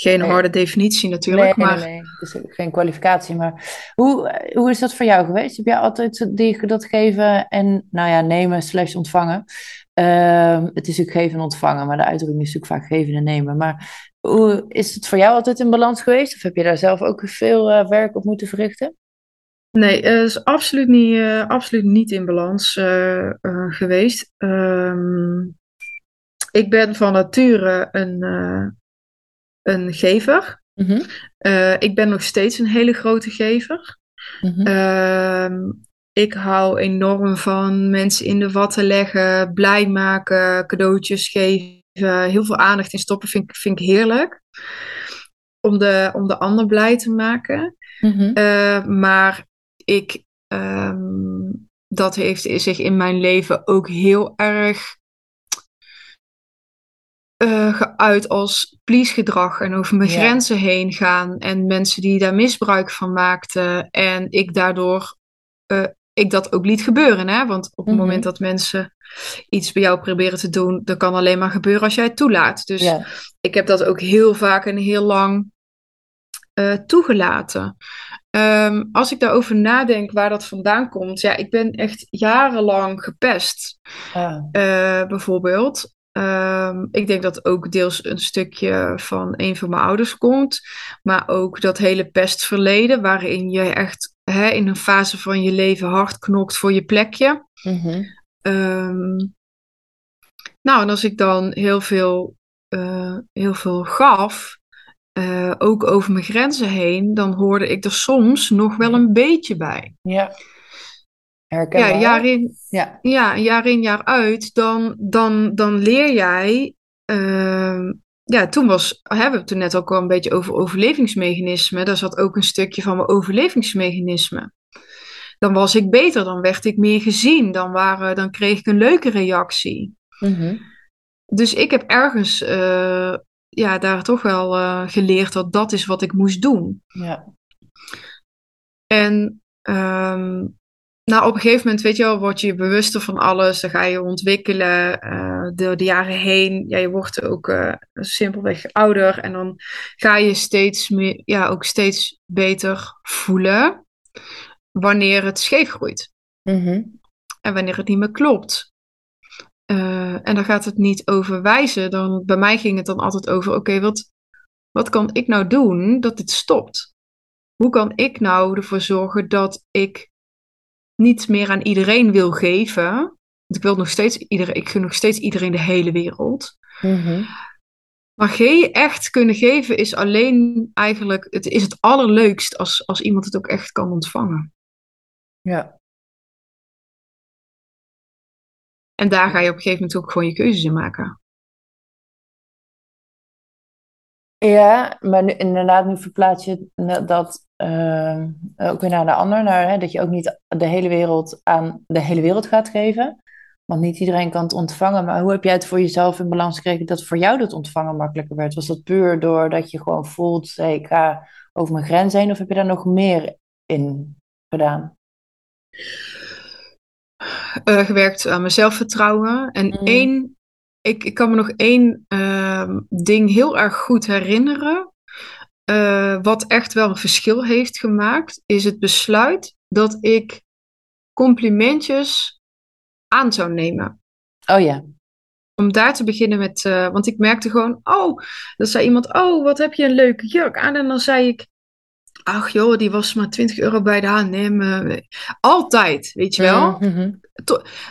geen Nee. harde definitie natuurlijk, Nee, maar nee, nee. Het is ook geen kwalificatie. Maar hoe, hoe is dat voor jou geweest? Heb jij altijd die, dat geven en, nou ja, nemen slash ontvangen? Ehm, het is natuurlijk geven en ontvangen, maar de uitdrukking is natuurlijk vaak geven en nemen. Maar hoe, is het voor jou altijd in balans geweest? Of heb je daar zelf ook veel eh, werk op moeten verrichten? nee, het is absoluut niet, eh, absoluut niet in balans eh, geweest. Ehm, ik ben van nature een, een gever. Mhm. Eh, ik ben nog steeds een hele grote gever. Mhm. Ehm, ik hou enorm van mensen in de watten leggen, blij maken, cadeautjes geven, heel veel aandacht in stoppen vind, ik- vind ik heerlijk. Om de, om de ander blij te maken. Mhm. Eh, maar ik, ehm, dat heeft zich in mijn leven ook heel erg eh, geuit als please-gedrag en over mijn grenzen heen gaan en mensen die daar misbruik van maakten en ik daardoor eh, ik dat ook liet gebeuren, hè? Want op het Mhm. moment dat mensen iets bij jou proberen te doen, dat kan alleen maar gebeuren als jij het toelaat. Dus ik heb dat ook heel vaak en heel lang eh, toegelaten. Ehm, als ik daarover nadenk waar dat vandaan komt, ja, ik ben echt jarenlang gepest, Ah. bijvoorbeeld. Ehm, ik denk dat ook deels een stukje van een van mijn ouders komt, maar ook dat hele pestverleden, waarin je echt hè, in een fase van je leven hard knokt voor je plekje. Mhm. Ehm, nou, en als ik dan heel veel, eh, heel veel gaf, eh, ook over mijn grenzen heen, dan hoorde ik er soms nog wel een beetje bij. Ja. Ja, jaar in, Ja. ja, jaar in, jaar uit, dan, dan, dan leer jij. ehm, ja, toen was, hebben we het toen net ook al een beetje over overlevingsmechanismen. Daar zat ook een stukje van mijn overlevingsmechanisme. Dan was ik beter, dan werd ik meer gezien, dan, waren, dan kreeg ik een leuke reactie. Mhm. Dus ik heb ergens eh, ja, daar toch wel eh, geleerd dat dat is wat ik moest doen. Ja. En ehm, nou, op een gegeven moment, weet je wel, word je bewuster van alles. Dan ga je ontwikkelen eh, door de jaren heen. Ja, je wordt ook eh, simpelweg ouder. En dan ga je steeds meer, ja, ook steeds beter voelen wanneer het scheef groeit. Mhm. En wanneer het niet meer klopt. Eh, en dan gaat het niet over wijzen. Dan, bij mij ging het dan altijd over: oké, wat, wat kan ik nou doen dat dit stopt? Hoe kan ik nou ervoor zorgen dat ik niet meer aan iedereen wil geven? Want ik wil nog steeds iedereen, ik gun nog steeds iedereen de hele wereld. Mhm. Maar ge echt kunnen geven is alleen eigenlijk, het is het allerleukst als, als iemand het ook echt kan ontvangen. Ja. En daar ga je op een gegeven moment ook gewoon je keuzes in maken. Ja, maar nu, inderdaad, nu verplaats je dat uh, ook weer naar de ander. Naar, hè, dat je ook niet de hele wereld aan de hele wereld gaat geven. Want niet iedereen kan het ontvangen. Maar hoe heb jij het voor jezelf in balans gekregen dat voor jou dat ontvangen makkelijker werd? Was dat puur doordat je gewoon voelt, hey, ik ga over mijn grens heen? Of heb je daar nog meer in gedaan? Uh, gewerkt aan mijn zelfvertrouwen. En mm. één, ik, ik kan me nog één uh, ding heel erg goed herinneren. Uh, wat echt wel een verschil heeft gemaakt, is het besluit dat ik complimentjes aan zou nemen. Oh ja. Om daar te beginnen met, uh, want ik merkte gewoon, oh, dan zei iemand, oh, wat heb je een leuke jurk aan. En dan zei ik, ach joh, die was maar 20 euro bij de H&M. Altijd, weet je wel. Mm-hmm.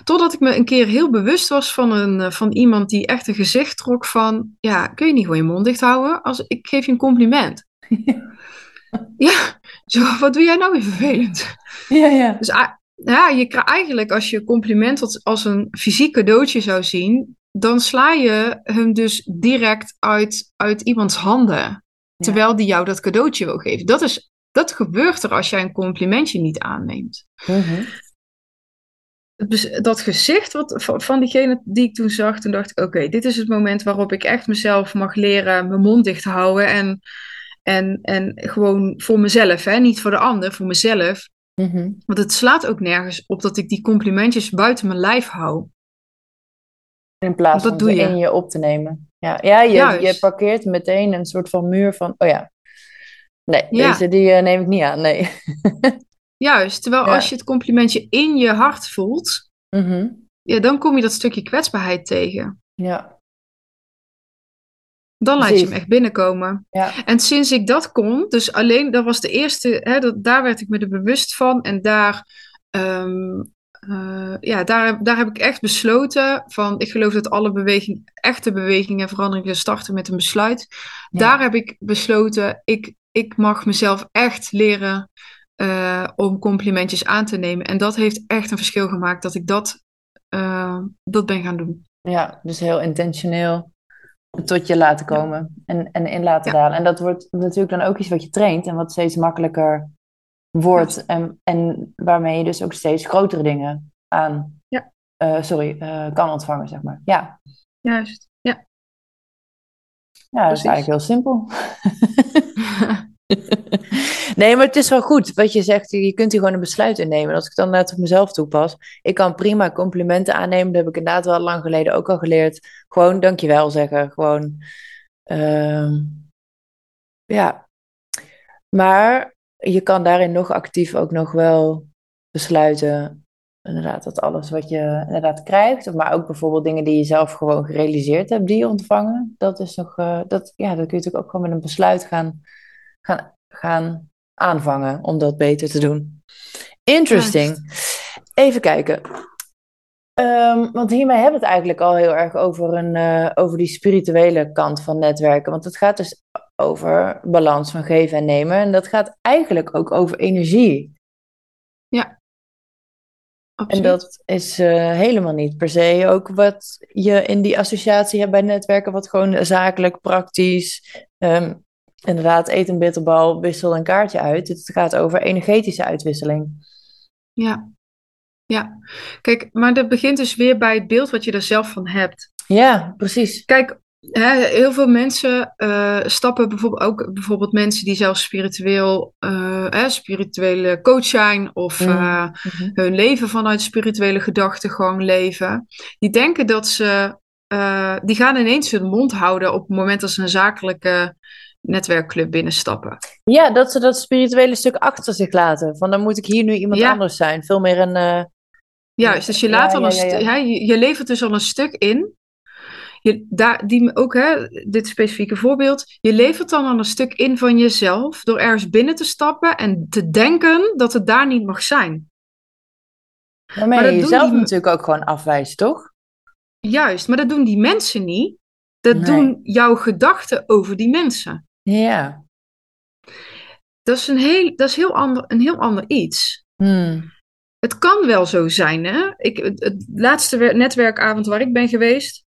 Totdat ik me een keer heel bewust was van, een, eh, van iemand die echt een gezicht trok van, ja, kun je niet gewoon je mond dicht houden? Als, ik geef je een compliment. ja, zo, wat doe jij nou weer vervelend? Ja, ja. Dus ja, je krijgt eigenlijk als je compliment als, als een fysiek cadeautje zou zien, dan sla je hem dus direct uit, uit iemands handen. Terwijl die jou dat cadeautje wil geven. Dat, is, dat gebeurt er als jij een complimentje niet aanneemt. Mm dat gezicht wat, van diegene die ik toen zag, toen dacht ik: oké, dit is het moment waarop ik echt mezelf mag leren mijn mond dicht te houden. En, en, en gewoon voor mezelf, hè? niet voor de ander, voor mezelf. Mhm. Want het slaat ook nergens op dat ik die complimentjes buiten mijn lijf hou. In plaats van je. in je op te nemen. Ja, ja je, je parkeert meteen een soort van muur van, oh ja, nee, deze die uh, neem ik niet aan, nee. Juist, terwijl als je het complimentje in je hart voelt, mhm. ja, dan kom je dat stukje kwetsbaarheid tegen. Ja. Dan laat je hem echt binnenkomen. Ja. En sinds ik dat kon, dus alleen, dat was de eerste, hè, dat, daar werd ik me er bewust van. En daar, ehm, eh, ja, daar, daar heb ik echt besloten van, ik geloof dat alle bewegingen, echte bewegingen en veranderingen starten met een besluit. Daar heb ik besloten, ik, ik mag mezelf echt leren uh, om complimentjes aan te nemen. En dat heeft echt een verschil gemaakt dat ik dat, uh, dat ben gaan doen. Ja, dus heel intentioneel tot je laten komen en, en in laten dalen. En dat wordt natuurlijk dan ook iets wat je traint en wat steeds makkelijker wordt. En, en waarmee je dus ook steeds grotere dingen aan, ja. Uh, sorry, uh, kan ontvangen, zeg maar. Ja. Juist, ja. Ja, dat is eigenlijk heel simpel. nee, maar het is wel goed wat je zegt. Je kunt hier gewoon een besluit innemen. Als ik dan net op mezelf toepas. Ik kan prima complimenten aannemen. Dat heb ik inderdaad wel lang geleden ook al geleerd. Gewoon dankjewel zeggen. Gewoon. Uh, ja. Maar je kan daarin nog actief ook nog wel besluiten. Inderdaad, dat alles wat je inderdaad krijgt. Maar ook bijvoorbeeld dingen die je zelf gewoon gerealiseerd hebt, die je ontvangen. Dat is nog. Uh, dat, ja, dat kun je natuurlijk ook gewoon met een besluit gaan gaan, gaan aanvangen om dat beter te doen. Interesting. Even kijken. Um, want hiermee hebben we het eigenlijk al heel erg over, een, uh, over die spirituele kant van netwerken. Want het gaat dus over balans van geven en nemen. En dat gaat eigenlijk ook over energie. Ja. Absoluut. En dat is uh, helemaal niet per se ook wat je in die associatie hebt bij netwerken, wat gewoon zakelijk, praktisch, um, inderdaad, eet een bitterbal, wissel een kaartje uit. Het gaat over energetische uitwisseling. Ja, ja. Kijk, maar dat begint dus weer bij het beeld wat je er zelf van hebt. Ja, precies. Kijk, heel veel mensen uh, stappen bijvoorbeeld ook bijvoorbeeld mensen die zelf spiritueel, uh, spirituele coach zijn of uh, hun leven vanuit spirituele gedachtegang leven. Die denken dat ze, die gaan ineens hun mond houden op het moment dat ze een zakelijke netwerkclub binnenstappen. Ja, dat ze dat spirituele stuk achter zich laten. Van dan moet ik hier nu iemand anders zijn. Veel meer een. Juist, dus je laat ja, al een je, je levert dus al een stuk in. Je, daar, die, ook hè, dit specifieke voorbeeld. Je levert dan al een stuk in van jezelf door ergens binnen te stappen en te denken dat het daar niet mag zijn. Waarmee maar je jezelf die... natuurlijk ook gewoon afwijst, toch? Juist, maar dat doen die mensen niet. Dat doen jouw gedachten over die mensen. Ja. Dat is een heel, dat is heel ander, een heel ander iets. Hmm. het kan wel zo zijn. Hè? Ik, het, het laatste netwerkavond waar ik ben geweest,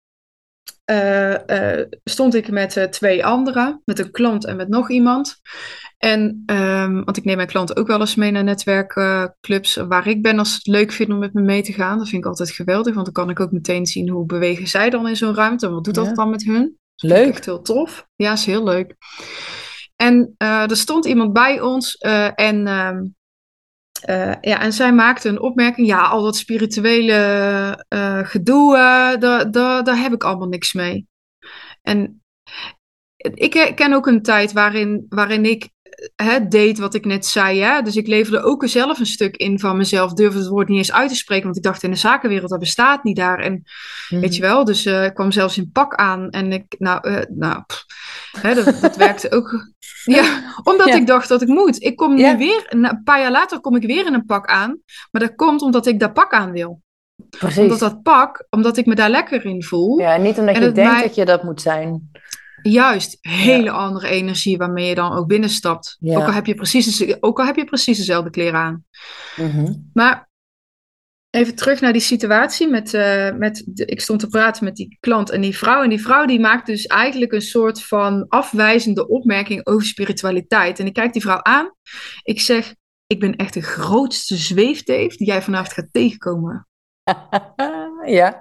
uh, uh, stond ik met uh, twee anderen, met een klant en met nog iemand. En, um, want ik neem mijn klanten ook wel eens mee naar netwerkclubs waar ik ben als ze het leuk vinden om met me mee te gaan. Dat vind ik altijd geweldig, want dan kan ik ook meteen zien hoe bewegen zij dan in zo'n ruimte en wat doet dat dan met hun. Leuk. Echt heel tof. Ja, is heel leuk. En er stond iemand bij ons en ehm, uh, ja, en zij maakte een opmerking. Ja, al dat spirituele uh, gedoe, daar, daar, daar heb ik allemaal niks mee. En ik ken ook een tijd waarin, waarin ik hè, deed wat ik net zei. Hè? Dus ik leverde ook zelf een stuk in van mezelf. Durfde het woord niet eens uit te spreken. Want ik dacht in de zakenwereld, dat bestaat niet daar. En mm. weet je wel, dus uh, ik kwam zelfs in pak aan. En ik, nou, uh, nou pff, hè, dat, dat werkte ook. Ja, omdat ja. ik dacht dat ik moet. Ik kom nu weer, een paar jaar later kom ik weer in een pak aan. Maar dat komt omdat ik dat pak aan wil. Precies. Omdat dat pak, omdat ik me daar lekker in voel. Ja, niet omdat je denkt mij... dat je dat moet zijn. Juist, hele ja. andere energie waarmee je dan ook binnenstapt. Ja. Ook, al heb je precies, ook al heb je precies dezelfde kleren aan. Mm -hmm. Maar even terug naar die situatie. Met, uh, met de, ik stond te praten met die klant en die vrouw. En die vrouw die maakt dus eigenlijk een soort van afwijzende opmerking over spiritualiteit. En ik kijk die vrouw aan. Ik zeg, ik ben echt de grootste zweefteef die jij vanavond gaat tegenkomen. ja.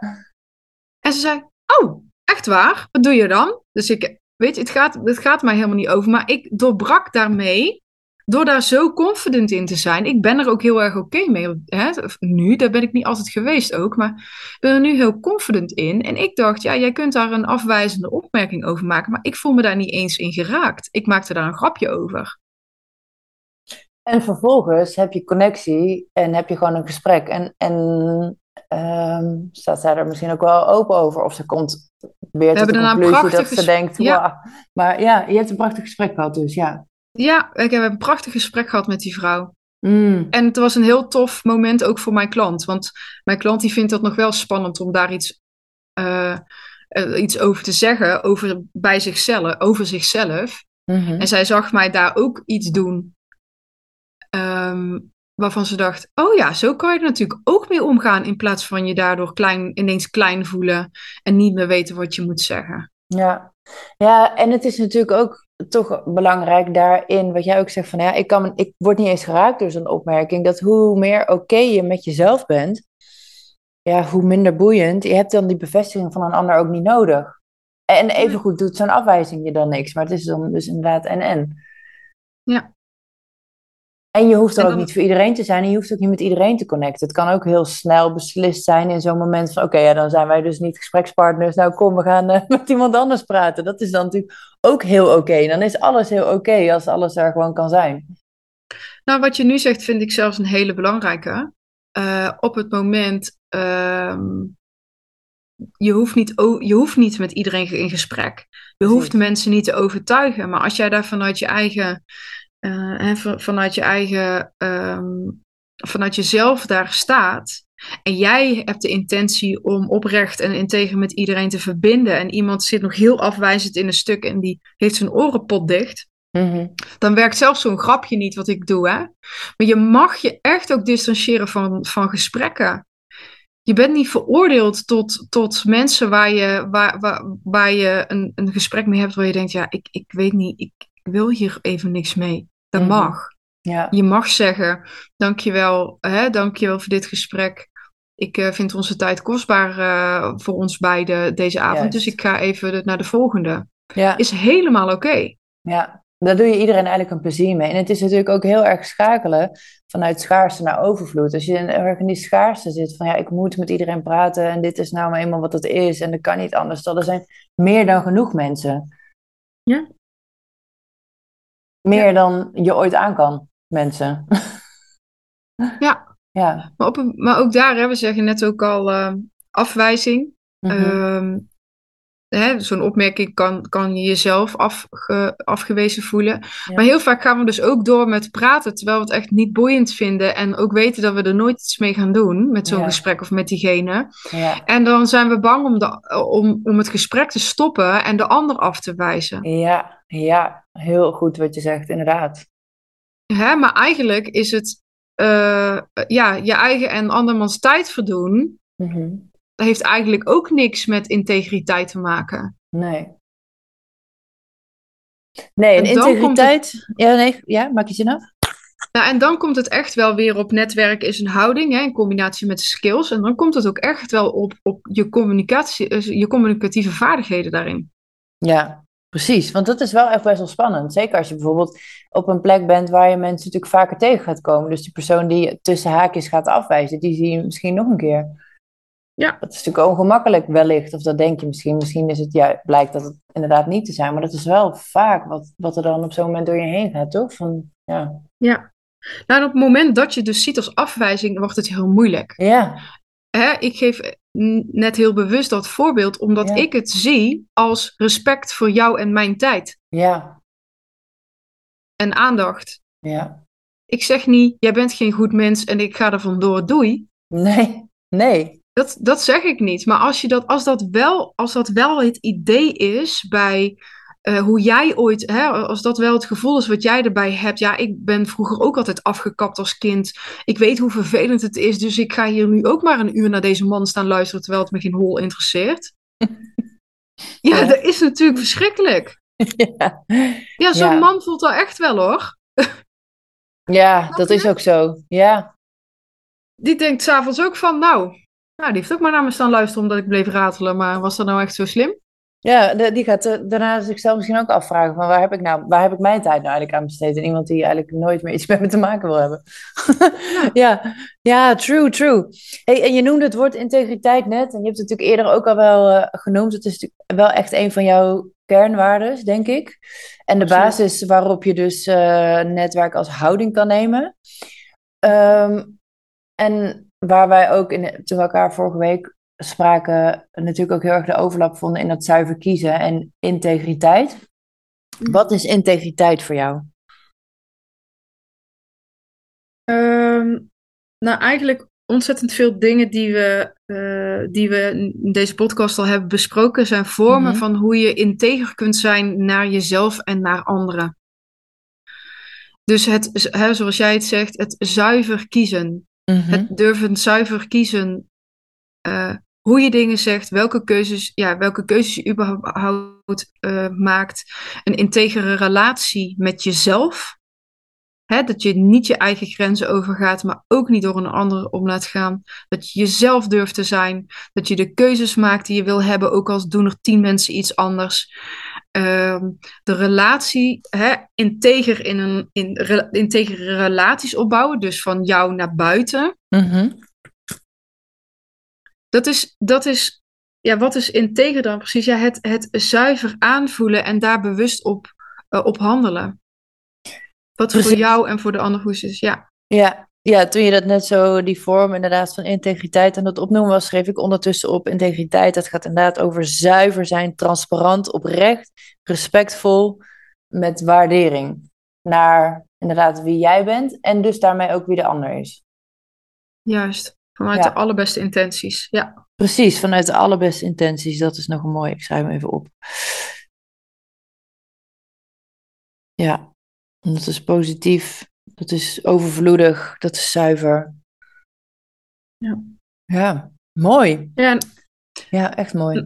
En ze zei, oh, echt waar? Wat doe je dan? Dus ik, weet je, het gaat, het gaat mij helemaal niet over. Maar ik doorbrak daarmee, door daar zo confident in te zijn. Ik ben er ook heel erg oké mee. Hè? Nu, daar ben ik niet altijd geweest ook. Maar ik ben er nu heel confident in. En ik dacht, ja, jij kunt daar een afwijzende opmerking over maken. Maar ik voel me daar niet eens in geraakt. Ik maakte daar een grapje over. En vervolgens heb je connectie en heb je gewoon een gesprek. En, en um, staat zij er misschien ook wel open over. Of ze komt weer tot de conclusie dat ze denkt, ja. Wow. Maar ja, je hebt een prachtig gesprek gehad dus, ja. Ja, ik heb een prachtig gesprek gehad met die vrouw. Mm. En het was een heel tof moment ook voor mijn klant. Want mijn klant die vindt dat nog wel spannend om daar iets, uh, uh, iets over te zeggen, over, bij zichzelf, over zichzelf. Mm -hmm. En zij zag mij daar ook iets doen. Um, waarvan ze dacht: oh ja, zo kan je er natuurlijk ook mee omgaan. In plaats van je daardoor klein, ineens klein voelen en niet meer weten wat je moet zeggen. Ja. ja, en het is natuurlijk ook toch belangrijk daarin, wat jij ook zegt: van ja, ik, kan, ik word niet eens geraakt door zo'n opmerking. Dat hoe meer oké okay je met jezelf bent, ja, hoe minder boeiend. Je hebt dan die bevestiging van een ander ook niet nodig. En evengoed doet zo'n afwijzing je dan niks. Maar het is dan dus inderdaad en en. Ja. En je hoeft er dan... ook niet voor iedereen te zijn en je hoeft ook niet met iedereen te connecten. Het kan ook heel snel beslist zijn in zo'n moment van: oké, okay, ja, dan zijn wij dus niet gesprekspartners. Nou, kom, we gaan uh, met iemand anders praten. Dat is dan natuurlijk ook heel oké. Okay. Dan is alles heel oké okay als alles er gewoon kan zijn. Nou, wat je nu zegt, vind ik zelfs een hele belangrijke. Uh, op het moment. Uh, je hoeft, niet, je hoeft niet met iedereen in gesprek. Je hoeft mensen niet te overtuigen. Maar als jij daar vanuit je eigen uh, vanuit je eigen, um, vanuit jezelf daar staat. En jij hebt de intentie om oprecht en integer met iedereen te verbinden. En iemand zit nog heel afwijzend in een stuk en die heeft zijn orenpot dicht. Mm-hmm. Dan werkt zelfs zo'n grapje niet wat ik doe. Hè? Maar je mag je echt ook distancieren van, van gesprekken. Je bent niet veroordeeld tot, tot mensen waar je, waar, waar, waar je een, een gesprek mee hebt waar je denkt, ja, ik, ik weet niet, ik wil hier even niks mee. Dat Mhm. mag. Ja. Je mag zeggen, dankjewel, hè, dankjewel voor dit gesprek. Ik eh, vind onze tijd kostbaar eh, voor ons beiden deze avond, Juist. dus ik ga even naar de volgende. Ja. Is helemaal oké. Ja, daar doe je iedereen eigenlijk een plezier mee. En het is natuurlijk ook heel erg schakelen vanuit schaarste naar overvloed. Als je in, erg in die schaarste zit van ja, ik moet met iedereen praten en dit is nou maar eenmaal wat het is en dat kan niet anders. Dan er zijn meer dan genoeg mensen. Ja. Meer ja. dan je ooit aan kan, mensen. Ja. ja. Maar, op een, maar ook daar, hè, we zeggen net ook al uh, afwijzing. Um, Zo'n opmerking kan, kan je jezelf afge, afgewezen voelen. Ja. Maar heel vaak gaan we dus ook door met praten, terwijl we het echt niet boeiend vinden. En ook weten dat we er nooit iets mee gaan doen met zo'n Ja. gesprek of met diegene. Ja. En dan zijn we bang om, de, om, om het gesprek te stoppen en de ander af te wijzen. ja, ja, heel goed wat je zegt, inderdaad. Hè? Maar eigenlijk is het eh, ja, je eigen en andermans tijd verdoen, dat heeft eigenlijk ook niks met integriteit te maken. Nee. Nee, en En integriteit. Ja, nee, ja, maak je zin af? Nou, en dan komt het echt wel weer op netwerken is een houding, hè, in combinatie met skills. En dan komt het ook echt wel op, op je, communicatie, eh, je communicatieve vaardigheden daarin. Ja, precies. Want dat is wel echt best wel spannend. Zeker als je bijvoorbeeld op een plek bent waar je mensen natuurlijk vaker tegen gaat komen. Dus die persoon die je tussen haakjes gaat afwijzen, die zie je misschien nog een keer. Ja. Dat is natuurlijk ongemakkelijk wellicht, of dat denk je misschien. Misschien is het, ja, blijkt dat het inderdaad niet te zijn. Maar dat is wel vaak wat, wat er dan op zo'n moment door je heen gaat, toch? Van, ja. Ja. Nou, op het moment dat je dus ziet als afwijzing, wordt het heel moeilijk. Ja, Hè, ik geef net heel bewust dat voorbeeld, omdat Ja. ik het zie als respect voor jou en mijn tijd ja, en aandacht. ja. Ik zeg niet, jij bent geen goed mens en ik ga er vandoor, doei. Nee, nee. Dat, dat zeg ik niet. Maar als, je dat, als, dat wel, als dat wel het idee is bij eh, hoe jij ooit, hè, als dat wel het gevoel is wat jij erbij hebt. Ja, ik ben vroeger ook altijd afgekapt als kind. Ik weet hoe vervelend het is, dus ik ga hier nu ook maar een uur naar deze man staan luisteren terwijl het me geen hol interesseert. Ja, Ja. dat is natuurlijk verschrikkelijk. Ja, Ja, zo'n Ja. man voelt dat echt wel hoor. ja dat is ook zo. Ja, Die denkt s'avonds ook van, nou, nou, die heeft ook maar naar me staan luisteren omdat ik bleef ratelen. Maar was dat nou echt zo slim? Ja, de- die gaat eh, daarna zichzelf misschien ook afvragen van waar heb ik nou, waar heb ik mijn tijd nou eigenlijk aan besteed? En iemand die eigenlijk nooit meer iets met me te maken wil hebben. Ja, ja, true, true. Hey, en je noemde het woord integriteit net en je hebt het natuurlijk eerder ook al wel eh, genoemd. Het is natuurlijk wel echt een van jouw kernwaardes, denk ik. En de basis waarop je dus eh, netwerk als houding kan nemen. Ehm, en waar wij ook in, toen we elkaar vorige week spraken, natuurlijk ook heel erg de overlap vonden in dat zuiver kiezen en integriteit. Wat is integriteit voor jou? Ehm, nou, eigenlijk ontzettend veel dingen die we, eh, die we in deze podcast al hebben besproken, zijn vormen Mhm. van hoe je integer kunt zijn naar jezelf en naar anderen. Dus het, hè, zoals jij het zegt, het zuiver kiezen. Het durven zuiver kiezen. eh, hoe je dingen zegt, welke keuzes, ja, welke keuzes je überhaupt eh, maakt. Een integere relatie met jezelf. Hè, dat je niet je eigen grenzen overgaat, maar ook niet door een ander om laat gaan. Dat je jezelf durft te zijn. Dat je de keuzes maakt die je wil hebben, ook al doen er tien mensen iets anders. Ehm, de relatie, hè, integer in een in, re- integere relaties opbouwen, dus van jou naar buiten. Mhm. Dat is, dat is ja, wat is integer dan precies? Ja, het, het zuiver aanvoelen en daar bewust op, eh, op handelen. Wat voor jou en voor de ander goed is. Ja, Ja, ja, toen je dat net zo, die vorm inderdaad van integriteit en dat opnoemen was, schreef ik ondertussen op integriteit. Dat gaat inderdaad over zuiver zijn, transparant, oprecht, respectvol, met waardering naar inderdaad wie jij bent en dus daarmee ook wie de ander is. juist. Vanuit Ja. de allerbeste intenties. Ja, Precies, vanuit de allerbeste intenties. Dat is nog een mooi. Ik schrijf hem even op. Ja, dat is positief. Dat is overvloedig. Dat is zuiver. Ja. Ja, mooi. ja, en, Ja, echt mooi.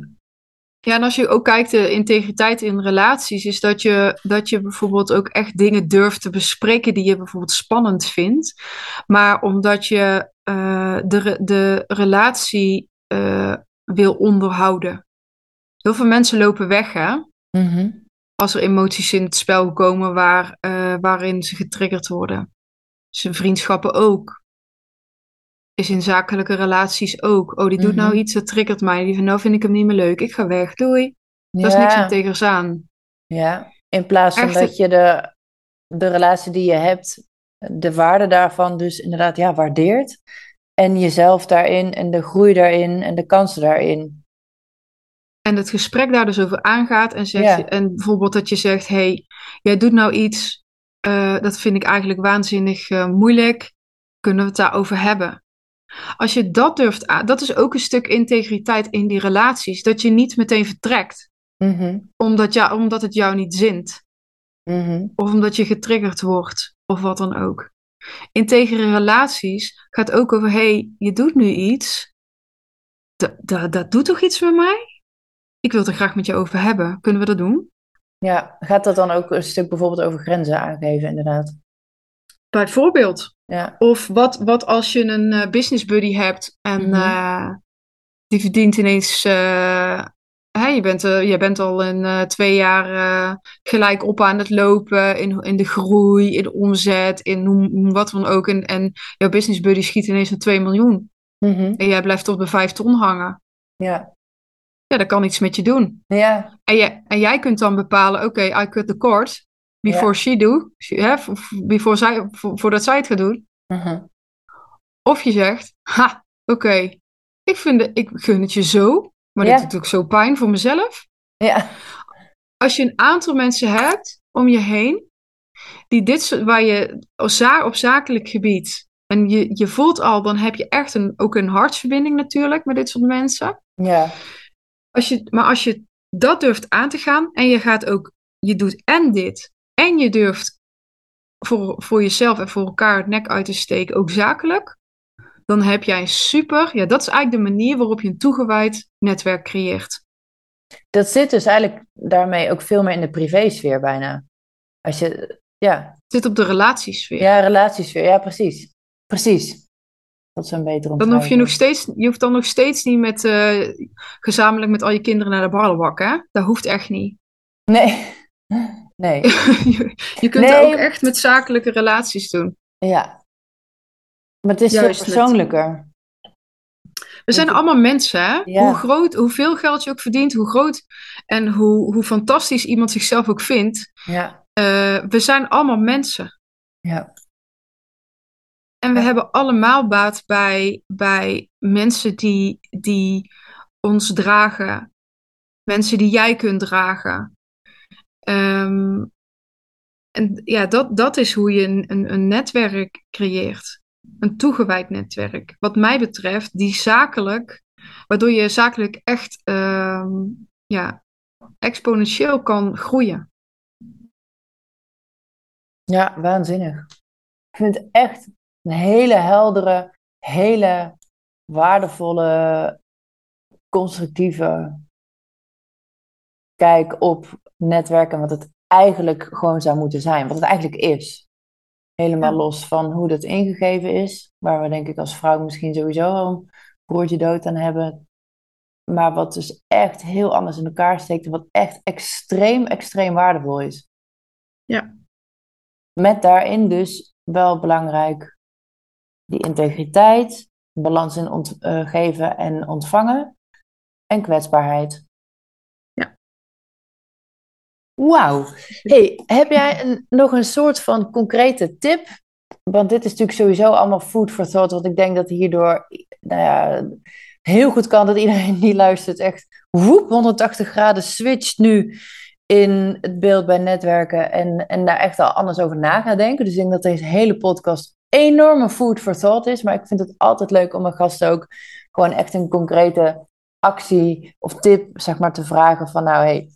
ja, en als je ook kijkt, de integriteit in relaties, is dat je, dat je bijvoorbeeld ook echt dingen durft te bespreken die je bijvoorbeeld spannend vindt. Maar omdat je eh, de, de relatie eh, wil onderhouden. Heel veel mensen lopen weg, hè? Mhm. als er emoties in het spel komen waar, eh, waarin ze getriggerd worden. Zijn vriendschappen ook. Is in zakelijke relaties ook. Oh, die doet nou Mhm. iets, dat triggert mij. Die van, nou vind ik hem niet meer leuk. Ik ga weg. Doei. Dat is niks Ja. integers aan. Ja, in plaats van Echt- dat je de, de relatie die je hebt, de waarde daarvan dus inderdaad ja, waardeert. En jezelf daarin en de groei daarin en de kansen daarin. En het gesprek daar dus over aangaat. En, zegt, Ja. en bijvoorbeeld dat je zegt, hey, jij doet nou iets. eh, dat vind ik eigenlijk waanzinnig eh, moeilijk. Kunnen we het daarover hebben? Als je dat durft aan, dat is ook een stuk integriteit in die relaties. Dat je niet meteen vertrekt. Mhm, Omdat, ja, omdat het jou niet zint. mhm. Of omdat je getriggerd wordt. Of wat dan ook. Integere relaties gaat ook over, hey, je doet nu iets. Dat, doet toch iets met mij? Ik wil het er graag met je over hebben. Kunnen we dat doen? Ja, gaat dat dan ook een stuk bijvoorbeeld over grenzen aangeven, inderdaad? Bijvoorbeeld. Ja. Of wat, wat als je een uh, business buddy hebt en Mhm. eh, die verdient ineens. eh, hè, je, bent, eh, je bent al in eh, twee jaar eh, gelijk op aan het lopen in, in de groei, in de omzet, in noem, wat dan ook. En, en jouw business buddy schiet ineens naar 2 miljoen. Mhm. En jij blijft tot bij 5 ton hangen. Ja. Ja, dat kan iets met je doen. Ja. En, jij en jij kunt dan bepalen: oké, I cut the cord before she do. She- Hè, before zij, vo- voordat zij het gaat doen. Mhm. Of je zegt, ha, oké, ik vind het, ik gun het je zo, maar Ja. dit doet ook zo pijn voor mezelf. Ja. Als je een aantal mensen hebt om je heen, die dit soort, waar je op zakelijk gebied, en je, je voelt al, dan heb je echt een, ook een hartsverbinding natuurlijk met dit soort mensen. Ja. Als je, maar als je dat durft aan te gaan en je gaat ook, je doet en dit, en je durft voor, voor jezelf en voor elkaar het nek uit te steken, ook zakelijk, dan heb jij een super, ja, dat is eigenlijk de manier waarop je een toegewijd netwerk creëert. Dat zit dus eigenlijk daarmee ook veel meer in de privésfeer bijna. Als je, ja, Het zit op de relatiesfeer. ja, relatiesfeer, ja, precies. Precies. Dat is een betere Dan hoef je nog steeds, je hoeft dan nog steeds niet met, eh, gezamenlijk met al je kinderen naar de barrelbak, hè? Dat hoeft echt niet. Nee. Nee. je, je kunt Nee. het ook echt met zakelijke relaties doen. Ja. Maar het is Juist persoonlijker. We zijn allemaal mensen, hè? Ja. Hoe groot, hoeveel geld je ook verdient, hoe groot en hoe, hoe fantastisch iemand zichzelf ook vindt. Ja. eh, we zijn allemaal mensen. Ja. En we Ja. hebben allemaal baat bij, bij mensen die, die ons dragen. Mensen die jij kunt dragen. Ehm, en ja, dat, dat is hoe je een, een, een netwerk creëert. Een toegewijd netwerk. Wat mij betreft, die zakelijk, waardoor je zakelijk echt ehm, ja, exponentieel kan groeien. Ja, waanzinnig. Ik vind het echt een hele heldere, hele waardevolle, constructieve kijk op netwerken, wat het eigenlijk gewoon zou moeten zijn, wat het eigenlijk is. Helemaal Ja. los van hoe dat ingegeven is, waar we denk ik als vrouw misschien sowieso al een broertje dood aan hebben. Maar wat dus echt heel anders in elkaar steekt en wat echt extreem, extreem waardevol is. Ja. Met daarin dus wel belangrijk die integriteit, balans in ont- eh, geven en ontvangen en kwetsbaarheid. Wauw. Hey, heb jij een, nog een soort van concrete tip? Want dit is natuurlijk sowieso allemaal food for thought, want ik denk dat hierdoor nou ja, heel goed kan dat iedereen die luistert echt woep 180 graden switcht nu in het beeld bij netwerken en, en daar echt al anders over na gaat denken. Dus ik denk dat deze hele podcast enorme food for thought is. Maar ik vind het altijd leuk om mijn gasten ook gewoon echt een concrete actie of tip zeg maar, te vragen van nou hey,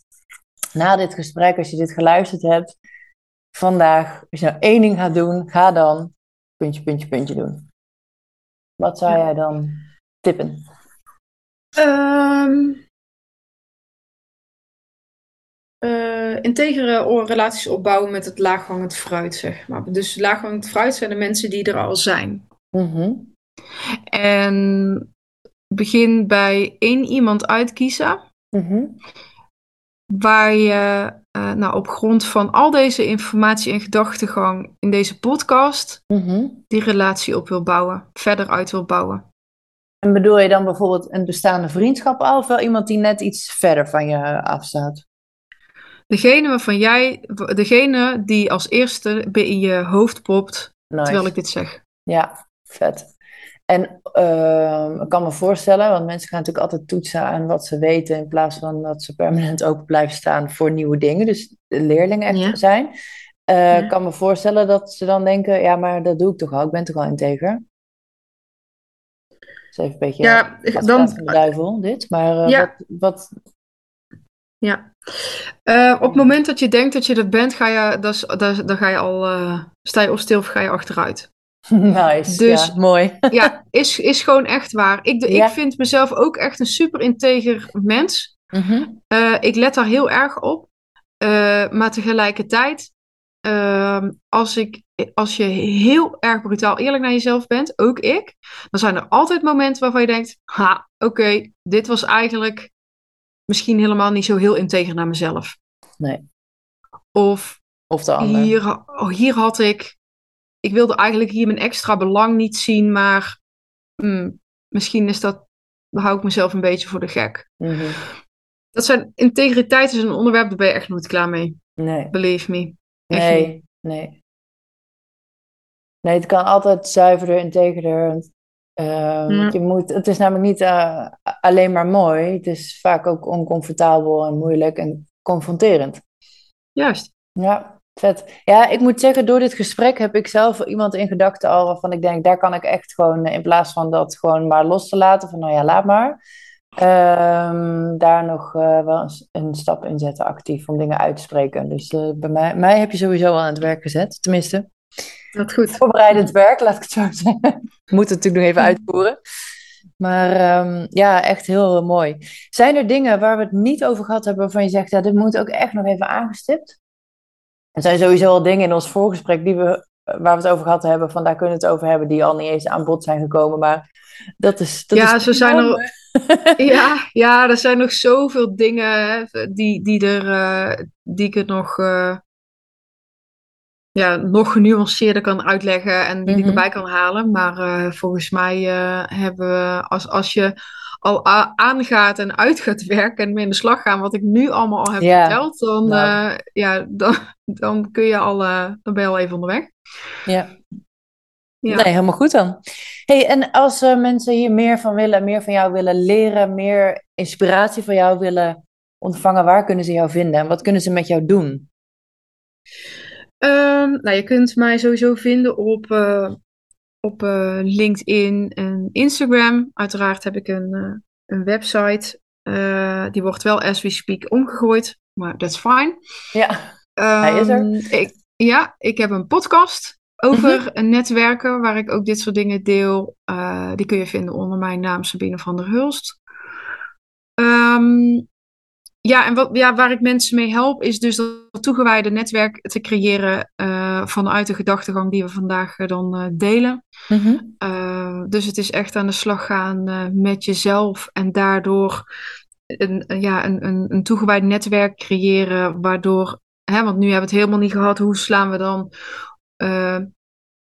na dit gesprek, als je dit geluisterd hebt, vandaag, als je nou één ding gaat doen, ga dan puntje, puntje, puntje doen. Wat zou jij dan tippen? Ehm eh, integere relaties opbouwen met het laaghangend fruit, zeg maar. Dus laaghangend fruit zijn de mensen die er al zijn. Mhm. En begin bij één iemand uitkiezen Mhm. Waar je eh, nou, op grond van al deze informatie en gedachtegang in deze podcast Mhm. die relatie op wil bouwen, verder uit wil bouwen. En bedoel je dan bijvoorbeeld een bestaande vriendschap al, of wel iemand die net iets verder van je afstaat? Degene waarvan jij, degene die als eerste in je hoofd popt Nice. terwijl ik dit zeg. Ja, vet. En ehm, ik kan me voorstellen, want mensen gaan natuurlijk altijd toetsen aan wat ze weten in plaats van dat ze permanent open blijven staan voor nieuwe dingen. Dus de leerlingen echt Ja. zijn. Eh, Ja. Ik kan me voorstellen dat ze dan denken, ja, maar dat doe ik toch al, ik ben toch al integer. Dat is even een beetje Ja, dan, van de duivel, dit. Maar eh, Ja. wat, wat... ja. Eh, op het moment dat je denkt dat je dat bent, ga je, dat dat dan ga je al, sta je of stil of ga je achteruit. Nice, Dus- ja, mooi. Ja, is, is gewoon echt waar. Ik, Ja. ik vind mezelf ook echt een super integer mens. Mhm. Eh, ik let daar heel erg op. Eh, maar tegelijkertijd, ehm, als, ik, als je heel erg brutaal eerlijk naar jezelf bent, ook ik, dan zijn er altijd momenten waarvan je denkt: ha, oké, dit was eigenlijk misschien helemaal niet zo heel integer naar mezelf. Nee. Of Of de ander. hier, oh, hier had ik, ik wilde eigenlijk hier mijn extra belang niet zien, maar hmm, misschien is dat, hou ik mezelf een beetje voor de gek. Mhm. Dat zijn, integriteit is een onderwerp, daar ben je echt nooit klaar mee. Nee. Believe me. Echt Nee, nee. Nee, het kan altijd zuiverder, integerder. Ehm, Ja. je moet, het is namelijk niet eh, alleen maar mooi. Het is vaak ook oncomfortabel en moeilijk en confronterend. Juist. Ja, vet. Ja, ik moet zeggen, door dit gesprek heb ik zelf iemand in gedachten al waarvan ik denk, daar kan ik echt gewoon, eh, in plaats van dat gewoon maar los te laten, van nou ja, laat maar. ehm, daar nog eh, wel een, een stap in zetten, actief, om dingen uit te spreken. Dus eh, bij mij, mij heb je sowieso al aan het werk gezet, tenminste. Dat goed. Voorbereidend werk, laat ik het zo zeggen. Moet het natuurlijk nog even uitvoeren. Maar ehm, ja, echt heel mooi. Zijn er dingen waar we het niet over gehad hebben waarvan je zegt, ja, dit moet ook echt nog even aangestipt? Er zijn sowieso al dingen in ons voorgesprek die we, waar we het over gehad hebben, van daar kunnen we het over hebben, die al niet eens aan bod zijn gekomen. Maar dat is. Dat Ja, is zo zijn er- Ja, ja, er zijn nog zoveel dingen die, die, er, eh, die ik het nog, eh, ja, nog genuanceerder kan uitleggen en die ik Mhm. erbij kan halen. Maar eh, volgens mij eh, hebben we, als, als je al aangaat en uit gaat werken en mee in de slag gaan, wat ik nu allemaal al heb verteld, dan, Nou. eh, ja, dan, dan, kun je al, eh, dan ben je al even onderweg. Ja. Ja. Nee, helemaal goed dan. Hey, en als eh, mensen hier meer van willen, meer van jou willen leren, meer inspiratie van jou willen ontvangen, waar kunnen ze jou vinden en wat kunnen ze met jou doen? Ehm, nou, je kunt mij sowieso vinden op, op eh, LinkedIn en Instagram. Uiteraard heb ik een, eh, een website. Eh, die wordt wel as we speak omgegooid, maar that's fine. Ja. Hij is er. Ehm, ik, ja, ik heb een podcast over een netwerken waar ik ook dit soort dingen deel. Die kun je vinden onder mijn naam Sabine van der Hulst. Ehm, ja, en wat, ja, waar ik mensen mee help is dus dat toegewijde netwerk te creëren eh, vanuit de gedachtegang die we vandaag eh, dan eh, delen. Mhm. Dus het is echt aan de slag gaan met jezelf en daardoor een, ja, een, een, een toegewijd netwerk creëren, waardoor, hè, want nu hebben we het helemaal niet gehad, hoe slaan we dan,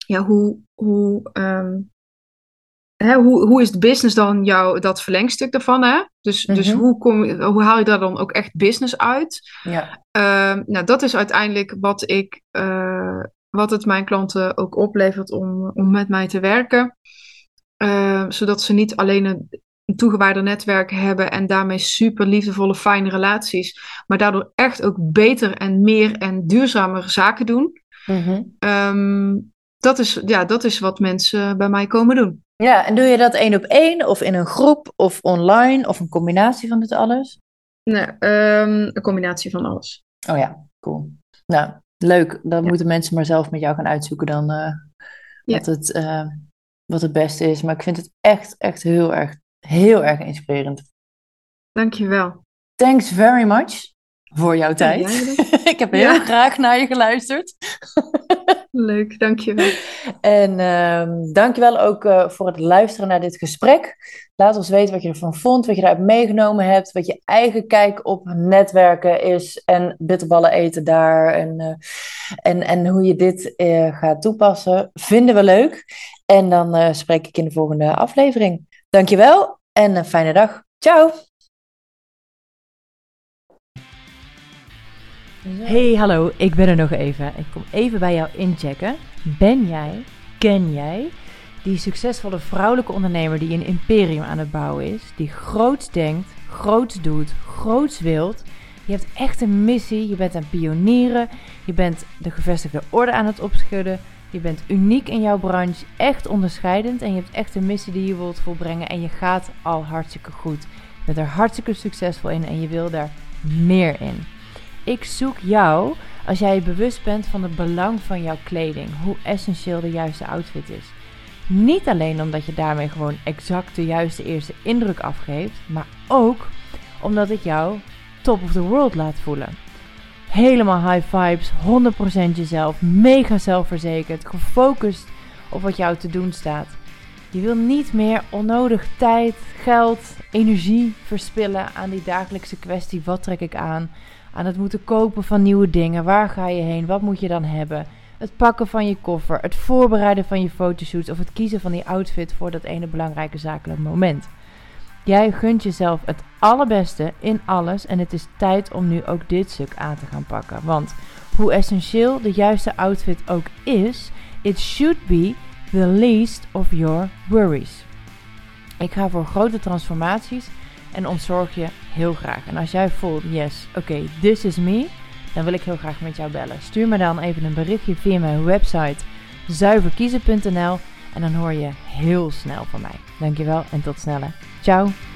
ja, hoe, hoe, um, hè, hoe, hoe is de business dan jouw, dat verlengstuk daarvan, hè? Dus, mm -hmm. dus hoe, kom, hoe haal je daar dan ook echt business uit? Ja. Uh, nou, dat is uiteindelijk wat ik, uh, wat het mijn klanten ook oplevert om, om met mij te werken. Uh, zodat ze niet alleen een, een toegewijde netwerk hebben en daarmee super liefdevolle, fijne relaties, maar daardoor echt ook beter en meer en duurzamer zaken doen. Mm -hmm. um, dat, is, ja, dat is wat mensen bij mij komen doen. Ja, en doe je dat één op één of in een groep of online of een combinatie van dit alles? Nee, um, een combinatie van alles. Oh ja, cool. Nou, leuk. Dan ja. moeten mensen maar zelf met jou gaan uitzoeken dan uh, ja. wat, het, uh, wat het beste is. Maar ik vind het echt, echt heel erg, heel erg inspirerend. Dankjewel. Thanks very much voor jouw tijd. Ja, ik heb heel graag naar je geluisterd. Leuk, dankjewel. En uh, dankjewel ook uh, voor het luisteren naar dit gesprek. Laat ons weten wat je ervan vond, wat je eruit meegenomen hebt, wat je eigen kijk op netwerken is en bitterballen eten daar en, uh, en, en hoe je dit uh, gaat toepassen. Vinden we leuk. En dan spreek ik in de volgende aflevering. Dankjewel en een fijne dag. Ciao! Hey, hallo, ik ben er nog even. Ik kom even bij jou inchecken. Ben jij, ken jij, die succesvolle vrouwelijke ondernemer die een imperium aan het bouwen is, die groots denkt, groots doet, groots wilt? Je hebt echt een missie, je bent aan pionieren, je bent de gevestigde orde aan het opschudden, je bent uniek in jouw branche, echt onderscheidend en je hebt echt een missie die je wilt volbrengen en je gaat al hartstikke goed. Je bent er hartstikke succesvol in en je wil daar meer in. Ik zoek jou Als jij bewust bent van het belang van jouw kleding, hoe essentieel de juiste outfit is. Niet alleen omdat je daarmee gewoon exact de juiste eerste indruk afgeeft, maar ook omdat het jou top of the world laat voelen. Helemaal high vibes, 100% jezelf, mega zelfverzekerd, gefocust op wat jou te doen staat. Je wil niet meer onnodig tijd, geld, energie verspillen aan die dagelijkse kwestie: wat trek ik aan? Aan het moeten kopen van nieuwe dingen. Waar ga je heen? Wat moet je dan hebben? Het pakken van je koffer, het voorbereiden van je fotoshoots of het kiezen van die outfit voor dat ene belangrijke zakelijk moment. Jij gunt jezelf het allerbeste in alles en het is tijd om nu ook dit stuk aan te gaan pakken. Want hoe essentieel de juiste outfit ook is, it should be the least of your worries. Ik ga voor grote transformaties en ontzorg je heel graag. En als jij voelt, yes, oké, okay, this is me, dan wil ik heel graag met jou bellen. Stuur me dan even een berichtje via mijn website zuiverkiezen.nl en dan hoor je heel snel van mij. Dankjewel en tot snelle. Ciao!